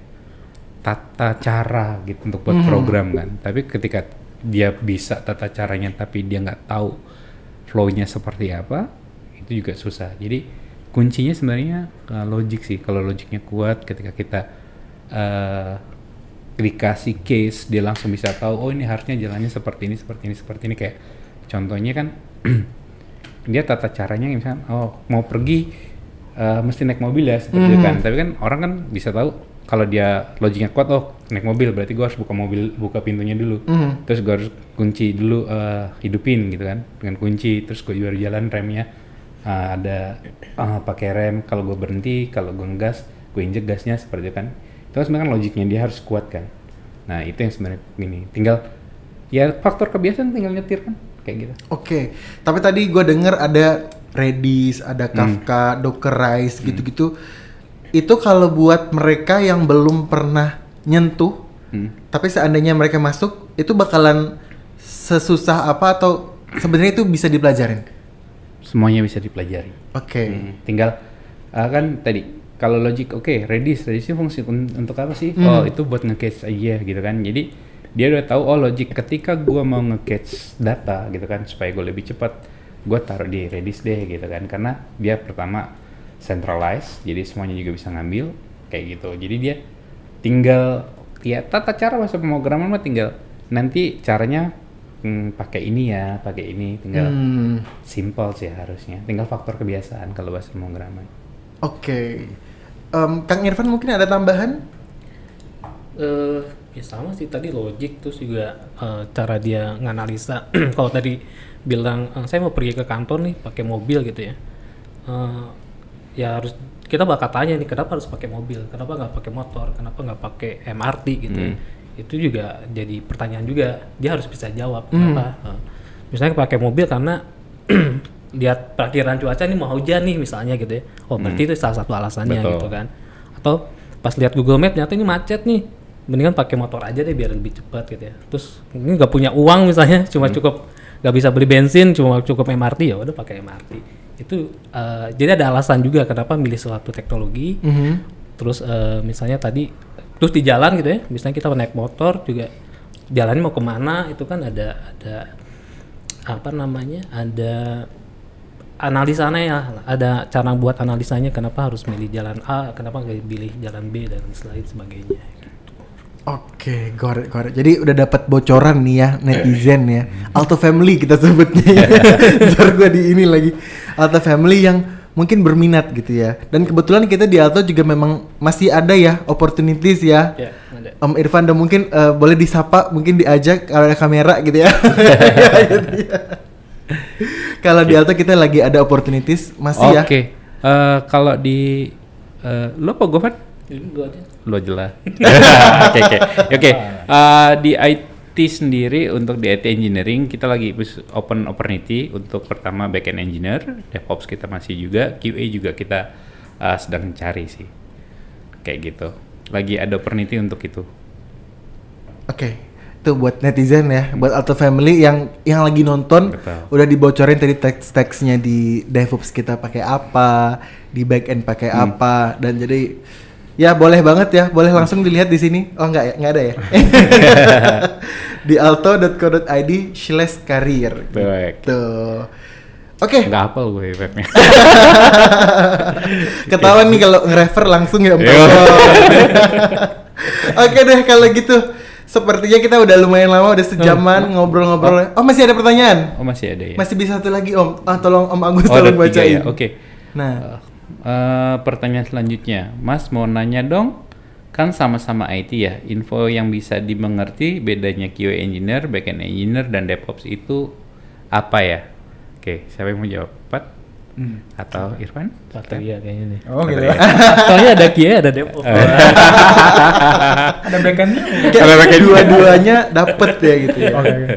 tata cara gitu untuk buat Mhm. program kan. Tapi ketika dia bisa tata caranya tapi dia nggak tahu flow-nya seperti apa, itu juga susah. Jadi kuncinya sebenarnya uh, logik sih. Kalau logiknya kuat, ketika kita uh, dikasih case, dia langsung bisa tahu. Oh ini harusnya jalannya seperti ini, seperti ini, seperti ini. Kayak contohnya kan dia tata caranya misalnya, oh mau pergi uh, mesti naik mobil ya seperti itu Mhm. kan. Tapi kan orang kan bisa tahu kalau dia logiknya kuat, oh naik mobil berarti gua harus buka mobil, buka pintunya dulu. Mhm. terus gue harus kunci dulu eh, hidupin gitu kan dengan kunci. Terus gue baru jalan remnya eh, ada eh, pakai rem. Kalau gue berhenti kalau gue ngegas gue injek gasnya seperti itu kan. Itu kan sebenarnya kan logiknya dia harus kuat kan. Nah itu yang sebenarnya gini. Tinggal ya faktor kebiasaan tinggal nyetir kan kayak gitu. Oke, tapi tadi gue denger ada Redis, ada Hmm. Kafka, Dockerize gitu-gitu. Itu kalau buat mereka yang belum pernah nyentuh Hmm. tapi seandainya mereka masuk itu bakalan sesusah apa atau sebenarnya itu bisa dipelajarin Semuanya bisa dipelajari. oke Hmm, Tinggal uh, kan tadi kalau logic oke Redis Redis itu fungsi un- untuk apa sih? Hmm. Oh itu buat nge-cache aja gitu kan. Jadi dia udah tahu oh logic ketika gua mau nge-cache data gitu kan supaya gue lebih cepat gua taruh di Redis deh gitu kan karena dia pertama centralized jadi semuanya juga bisa ngambil kayak gitu. Jadi dia tinggal ya tata cara bahasa pemrograman mah tinggal nanti caranya hmm, pakai ini ya, pakai ini tinggal Hmm, simple sih harusnya. Tinggal faktor kebiasaan kalau bahasa pemrograman. oke Em, Kang Irfan mungkin ada tambahan eh ya sama sih tadi logic terus juga eh, cara dia nganalisa kalau tadi bilang eh, saya mau pergi ke kantor nih pakai mobil gitu ya Eh, ya harus kita bakal tanya nih kenapa harus pakai mobil? Kenapa nggak pakai motor? Kenapa nggak pakai MRT gitu ya. itu juga jadi pertanyaan juga. Dia harus bisa jawab kenapa? Eh, misalnya pakai mobil karena lihat perkiraan cuaca nih mau hujan nih misalnya gitu ya. Oh berarti itu salah satu alasannya Betul. gitu kan. Atau pas lihat Google Map ternyata ini macet nih. Mendingan pakai motor aja deh biar lebih cepat gitu ya. Terus ini nggak punya uang misalnya cuma cukup nggak bisa beli bensin cuma cukup MRT ya udah pakai MRT itu eh, jadi ada alasan juga kenapa milih suatu teknologi. Mhm. terus eh, misalnya tadi terus di jalan gitu ya misalnya kita naik motor juga jalannya mau ke mana itu kan ada ada apa namanya ada analisanya ya ada cara buat analisanya kenapa harus milih jalan A kenapa nggak pilih jalan B dan lain sebagainya Oke, got it, got it. Jadi udah dapat bocoran nih ya netizen ya. Alto Family kita sebutnya ya. Ntar gue di ini lagi. Alto Family yang mungkin berminat gitu ya. Dan kebetulan kita di Alto juga memang masih ada ya opportunities ya. ada Om Irfan dan mungkin eh, boleh disapa, mungkin diajak kalau ada kamera gitu ya. Kalau di Alto kita lagi ada opportunities masih ya. Oke, Eh, kalau di eh, lo apa aja Lo jelas. Oke oke oke. Eh, Di IT sendiri untuk di IT engineering kita lagi open opportunity untuk pertama backend engineer, DevOps kita masih juga, QA juga kita eh, sedang cari sih. Kayak gitu. Lagi ada opportunity untuk itu. Oke, itu buat netizen ya, buat Alto Family yang yang lagi nonton Betul. udah dibocorin tadi teks-teksnya di DevOps kita pakai apa, di backend pakai Hmm. apa, dan jadi ya boleh banget ya, boleh langsung dilihat di sini. Oh nggak ya, nggak ada ya? di alto.co.id slash. Baik. Gitu. Oke, Nggak hafal gue webnya. ketahuan nih kalau nge-refer langsung ya. Oke deh kalau gitu. Sepertinya kita udah lumayan lama, udah sejaman ngobrol-ngobrol. Oh masih ada pertanyaan? Oh masih ada ya? Masih bisa satu lagi Om. Ah tolong Om Agus Oh, tolong tiga bacain. ya. Oke. Nah, Eh, pertanyaan selanjutnya, Mas mau nanya dong, kan sama-sama IT ya, info yang bisa dimengerti bedanya QA engineer, backend engineer, dan DevOps itu apa ya? Oke, siapa yang mau jawab? Pat? Hmm. Atau Irfan? Satria kayaknya nih Oh gitu ya. soalnya ada QA ada DevOps Ada backendnya? kayak dua-duanya dapet ya gitu ya. Oke. oke.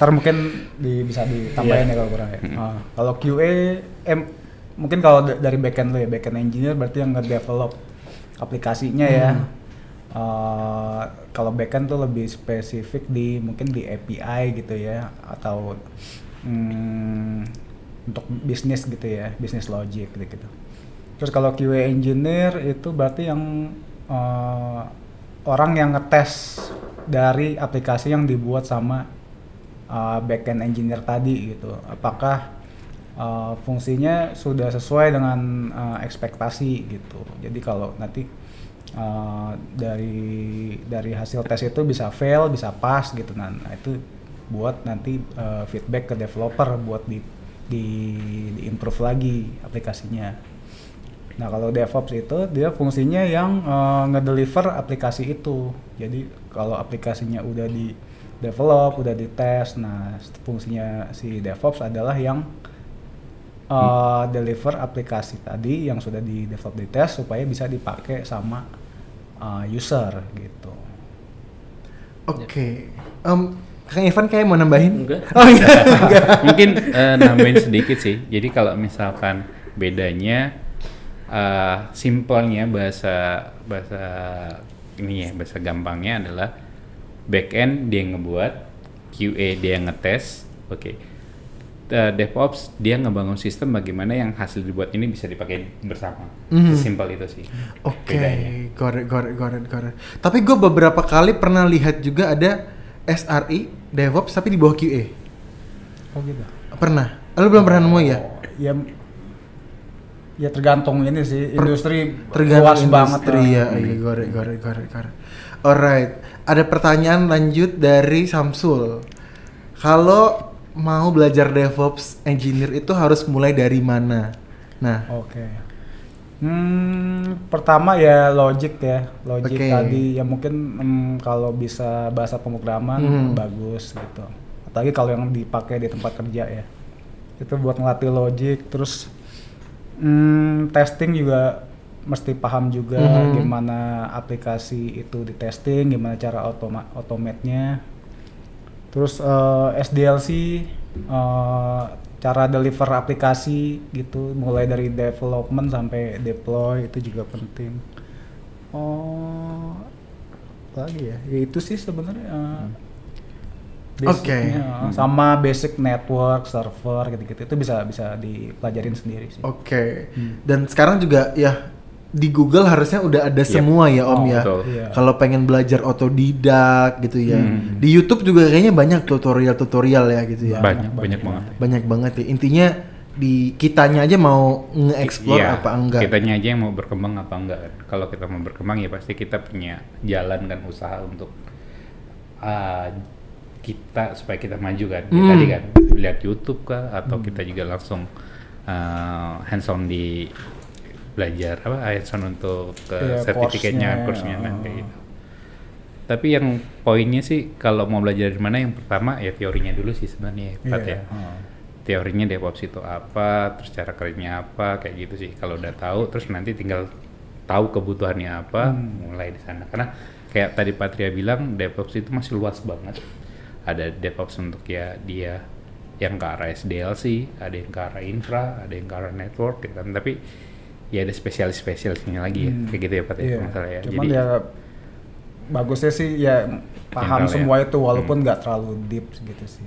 Ntar mungkin di, bisa ditambahin ya kalau kurang ya. Ah, kalau QA, em, mungkin kalau da- dari backend lo ya, backend engineer berarti yang nge-develop aplikasinya ya. Ah, kalau backend tuh lebih spesifik di mungkin di API gitu ya, atau hmm, untuk bisnis gitu ya, bisnis logic gitu gitu. Terus kalau QA engineer itu berarti yang eh, orang yang ngetes dari aplikasi yang dibuat sama uh, backend engineer tadi gitu. Apakah uh, fungsinya sudah sesuai dengan uh, ekspektasi gitu. Jadi kalau nanti uh, dari dari hasil tes itu bisa fail, bisa pass gitu. Nah, nah itu buat nanti uh, feedback ke developer buat di di, di improve lagi aplikasinya. Nah kalau DevOps itu dia fungsinya yang eh, ngedeliver aplikasi itu. Jadi kalau aplikasinya udah di develop, udah dites, nah fungsinya si DevOps adalah yang eh, deliver aplikasi tadi yang sudah di develop di tes supaya bisa dipakai sama eh, user gitu. Oke. Em, Kang Ivan kayak mau nambahin? enggak Oh enggak. enggak. Mungkin eh, nambahin sedikit sih. Jadi kalau misalkan bedanya eh simpelnya bahasa bahasa ini ya bahasa gampangnya adalah back end dia yang ngebuat, QA dia yang ngetes, oke. Eh, DevOps dia ngebangun sistem bagaimana yang hasil dibuat ini bisa dipakai bersama. Mhm. Sesimpel itu sih. Oke, bedanya. got it, got it, got it, got it. Tapi gue beberapa kali pernah lihat juga ada SRE, DevOps, tapi di bawah QA. Oh gitu. Pernah? Lu belum pernah nemu ya? Ya ya tergantung ini sih industri Tergantung luas banget industri lah. ya. Iya, got it, got it, got it, got it. Alright, ada pertanyaan lanjut dari Samsul. Kalau mau belajar DevOps engineer itu harus mulai dari mana? Nah, Oke. Hmm, pertama ya logic ya, logic Oke. tadi ya mungkin hmm, kalau bisa bahasa pemrograman Hmm. bagus gitu. Apalagi kalau yang dipakai di tempat kerja ya. Itu buat ngelatih logic, terus hmm, testing juga mesti paham juga Mhm. gimana aplikasi itu di testing, gimana cara automa automate-nya. Terus eh, SDLC eh, cara deliver aplikasi gitu, mulai dari development sampai deploy itu juga penting. Oh, lagi ya, ya itu sih sebenarnya. basicnya, Oke. eh, sama basic network, server gitu-gitu itu bisa bisa dipelajarin sendiri sih. Oke. Hmm. Dan sekarang juga ya di Google harusnya udah ada Yep. semua ya Om Oh, ya. betul. Iya. Kalau pengen belajar otodidak gitu ya. Hmm. Di YouTube juga kayaknya banyak tutorial-tutorial ya gitu ya. banyak, banyak banyak banget. Banyak banget ya. Intinya di kitanya aja mau nge-explore Iya, apa enggak. Kitanya aja yang mau berkembang apa enggak. Kalau kita mau berkembang ya pasti kita punya jalan kan usaha untuk ah, kita supaya kita maju kan. Ya Hmm. Tadi kan lihat YouTube kah atau kita juga langsung ah, hands on di belajar apa hands on untuk ke Iya, sertifikatnya, course-nya, kursnya kan oh. kayak gitu. Tapi yang poinnya sih kalau mau belajar dari mana yang pertama ya teorinya dulu sih sebenarnya Iya, ya oh. teorinya DevOps itu apa, terus cara kerjanya apa, kayak gitu sih. Kalau udah tahu, terus nanti tinggal tahu kebutuhannya apa, Hmm. mulai di sana. Karena kayak tadi Patria bilang, DevOps itu masih luas banget. Ada DevOps untuk ya dia yang ke arah SDLC, ada yang ke arah infra, ada yang ke arah network, gitu kan. Tapi ya ada spesialis-spesialisnya lagi ya, Hmm. kayak gitu ya Pat ya, Iya. kalau nggak salah ya. Cuman Jadi ya bagusnya sih ya paham General ya. semua itu walaupun Hmm. nggak terlalu deep gitu sih.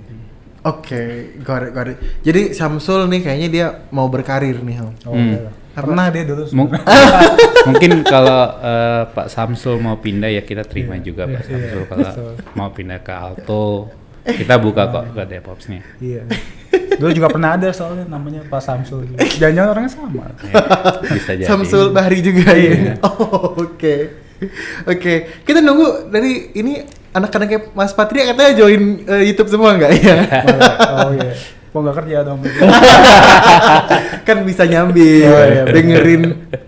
Oke, got it, got it. Jadi Samsul nih kayaknya dia mau berkarir nih Om. Oh, Hmm. iya. Pernah dia dulu. Mung- mungkin kalau eh, Pak Samsul mau pindah ya kita terima Iya, juga Pak iya, Samsul iya. kalau mau pindah ke Alto kita buka kok ke DevOps-nya. Iya. Dulu juga pernah ada soalnya namanya Pak Samsul. Jangan-jangan orangnya sama. Ya, bisa jadi. Samsul Bahri juga Iya. ya. Oh, oke. Oke, kita nunggu dari ini anak-anaknya Mas Patria katanya join eh, YouTube semua nggak ya? oh iya. Kok nggak kerja dong? kan bisa nyambil Oh, iya, dengerin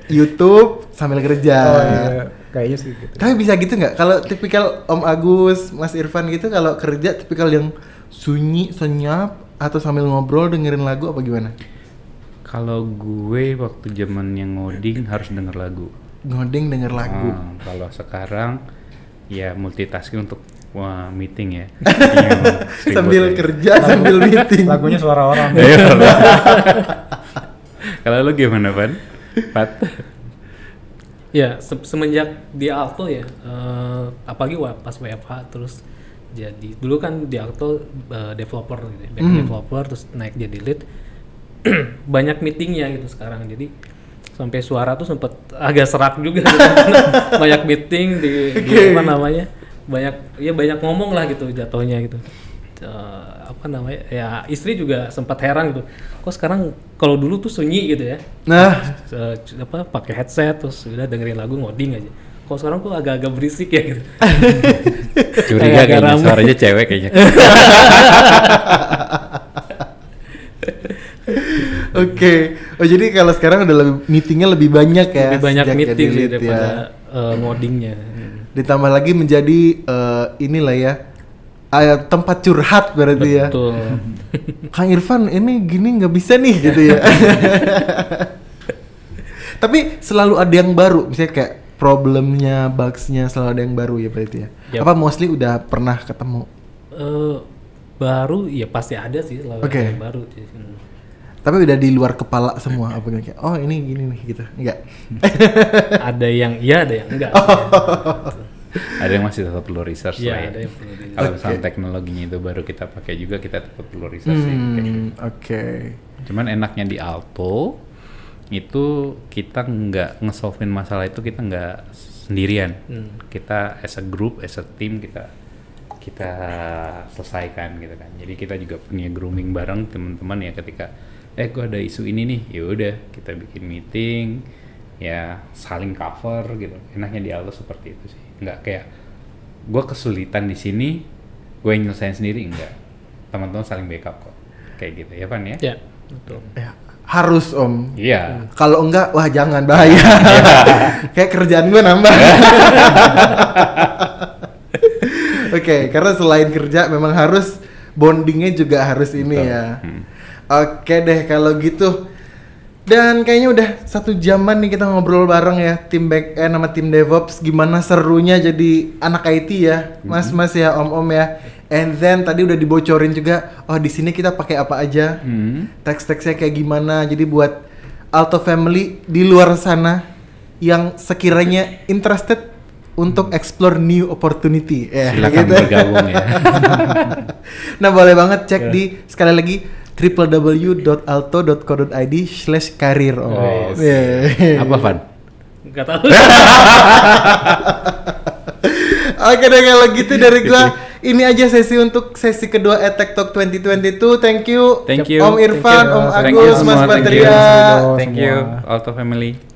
YouTube sambil kerja. oh iya. Kayaknya sih gitu. Tapi bisa gitu nggak? Kalau tipikal Om Agus, Mas Irfan gitu kalau kerja tipikal yang sunyi, senyap atau sambil ngobrol dengerin lagu apa gimana? Kalau gue waktu zaman yang ngoding harus denger lagu. Ngoding denger lagu. Ah, kalau sekarang ya multitasking untuk wah, meeting ya. Iya, sambil ya. kerja sambil meeting. Lagunya suara orang. Ayo. Kalau lu gimana, Pan? Pat? Ya, se- semenjak di Alto ya, eh, apalagi pas WFH terus jadi dulu kan di Alto eh, developer gitu, ya, Hmm. developer terus naik jadi lead. Banyak meetingnya gitu sekarang. Jadi sampai suara tuh sempet agak serak juga gitu. banyak meeting di, di Oke. apa namanya? Banyak ya banyak ngomong lah gitu jatuhnya gitu. Eh, apa namanya? Ya istri juga sempat heran gitu. Kok sekarang kalau dulu tuh sunyi gitu ya Nah, c- apa pakai headset terus udah dengerin lagu ngoding aja. Kalau sekarang kok agak-agak berisik ya gitu. Curiga Agak kayaknya rame. suaranya cewek kayaknya. Oke. Oh jadi kalau sekarang udah lebih meetingnya lebih banyak ya. Lebih banyak meeting sih lead daripada ya. eh, ngodingnya. Hmm. Ditambah lagi menjadi eh, inilah ya eh, tempat curhat berarti ya. Betul. Kang Irfan ini gini nggak bisa nih gitu ya. Tapi selalu ada yang baru, misalnya kayak problemnya, bugsnya selalu ada yang baru ya berarti ya. Yap. Apa mostly udah pernah ketemu? Eh, baru ya pasti ada sih selalu Oke. ada yang baru sih. Hmm. Tapi udah di luar kepala semua apa kayak oh ini gini nih gitu. Enggak. ada yang iya ada yang enggak. Oh. ada yang masih tetap perlu research Iya, lah ya. ada yang perlu di- Kalau misalnya teknologinya itu baru kita pakai juga kita tetap perlu research sih. kayak gitu. Hmm, oke. Cuman enaknya di Alto itu kita nggak ngesolvein masalah itu kita nggak sendirian. Hmm. Kita as a group, as a team kita kita selesaikan gitu kan. Jadi kita juga punya grooming bareng teman-teman ya ketika eh gua ada isu ini nih, ya udah kita bikin meeting ya saling cover gitu. Enaknya di Alto seperti itu sih. Nggak kayak gua kesulitan di sini, gue yang nyelesain sendiri enggak. Teman-teman saling backup kok. Kayak gitu ya Pan ya? Ya, betul. Ya, harus om. Iya. Kalau enggak, wah jangan bahaya. Kayak kerjaan gue nambah. Oke, karena selain kerja memang harus bondingnya juga harus ini Betul. ya. Hmm. Oke deh kalau gitu. Dan kayaknya udah satu jaman nih kita ngobrol bareng ya tim back eh nama tim DevOps gimana serunya jadi anak IT ya, mas-mas ya, om-om ya. And then tadi udah dibocorin juga, oh di sini kita pakai apa aja, Hmm. teks-teksnya kayak gimana. Jadi buat Alto Family di luar sana yang sekiranya interested untuk explore new opportunity, ya Silakan gitu. bergabung ya. nah boleh banget cek di sekali lagi www.alto.co.id slash karir om. Oh, Yeah. Apa Van? Nggak tahu. Oke deh kalau gitu dari gua ini aja sesi untuk sesi kedua Attack Talk 2022. Thank you. Thank you. Om Irfan, you. Om you Agus, Mas thank you. Patria. Thank you, semua. Alto Family.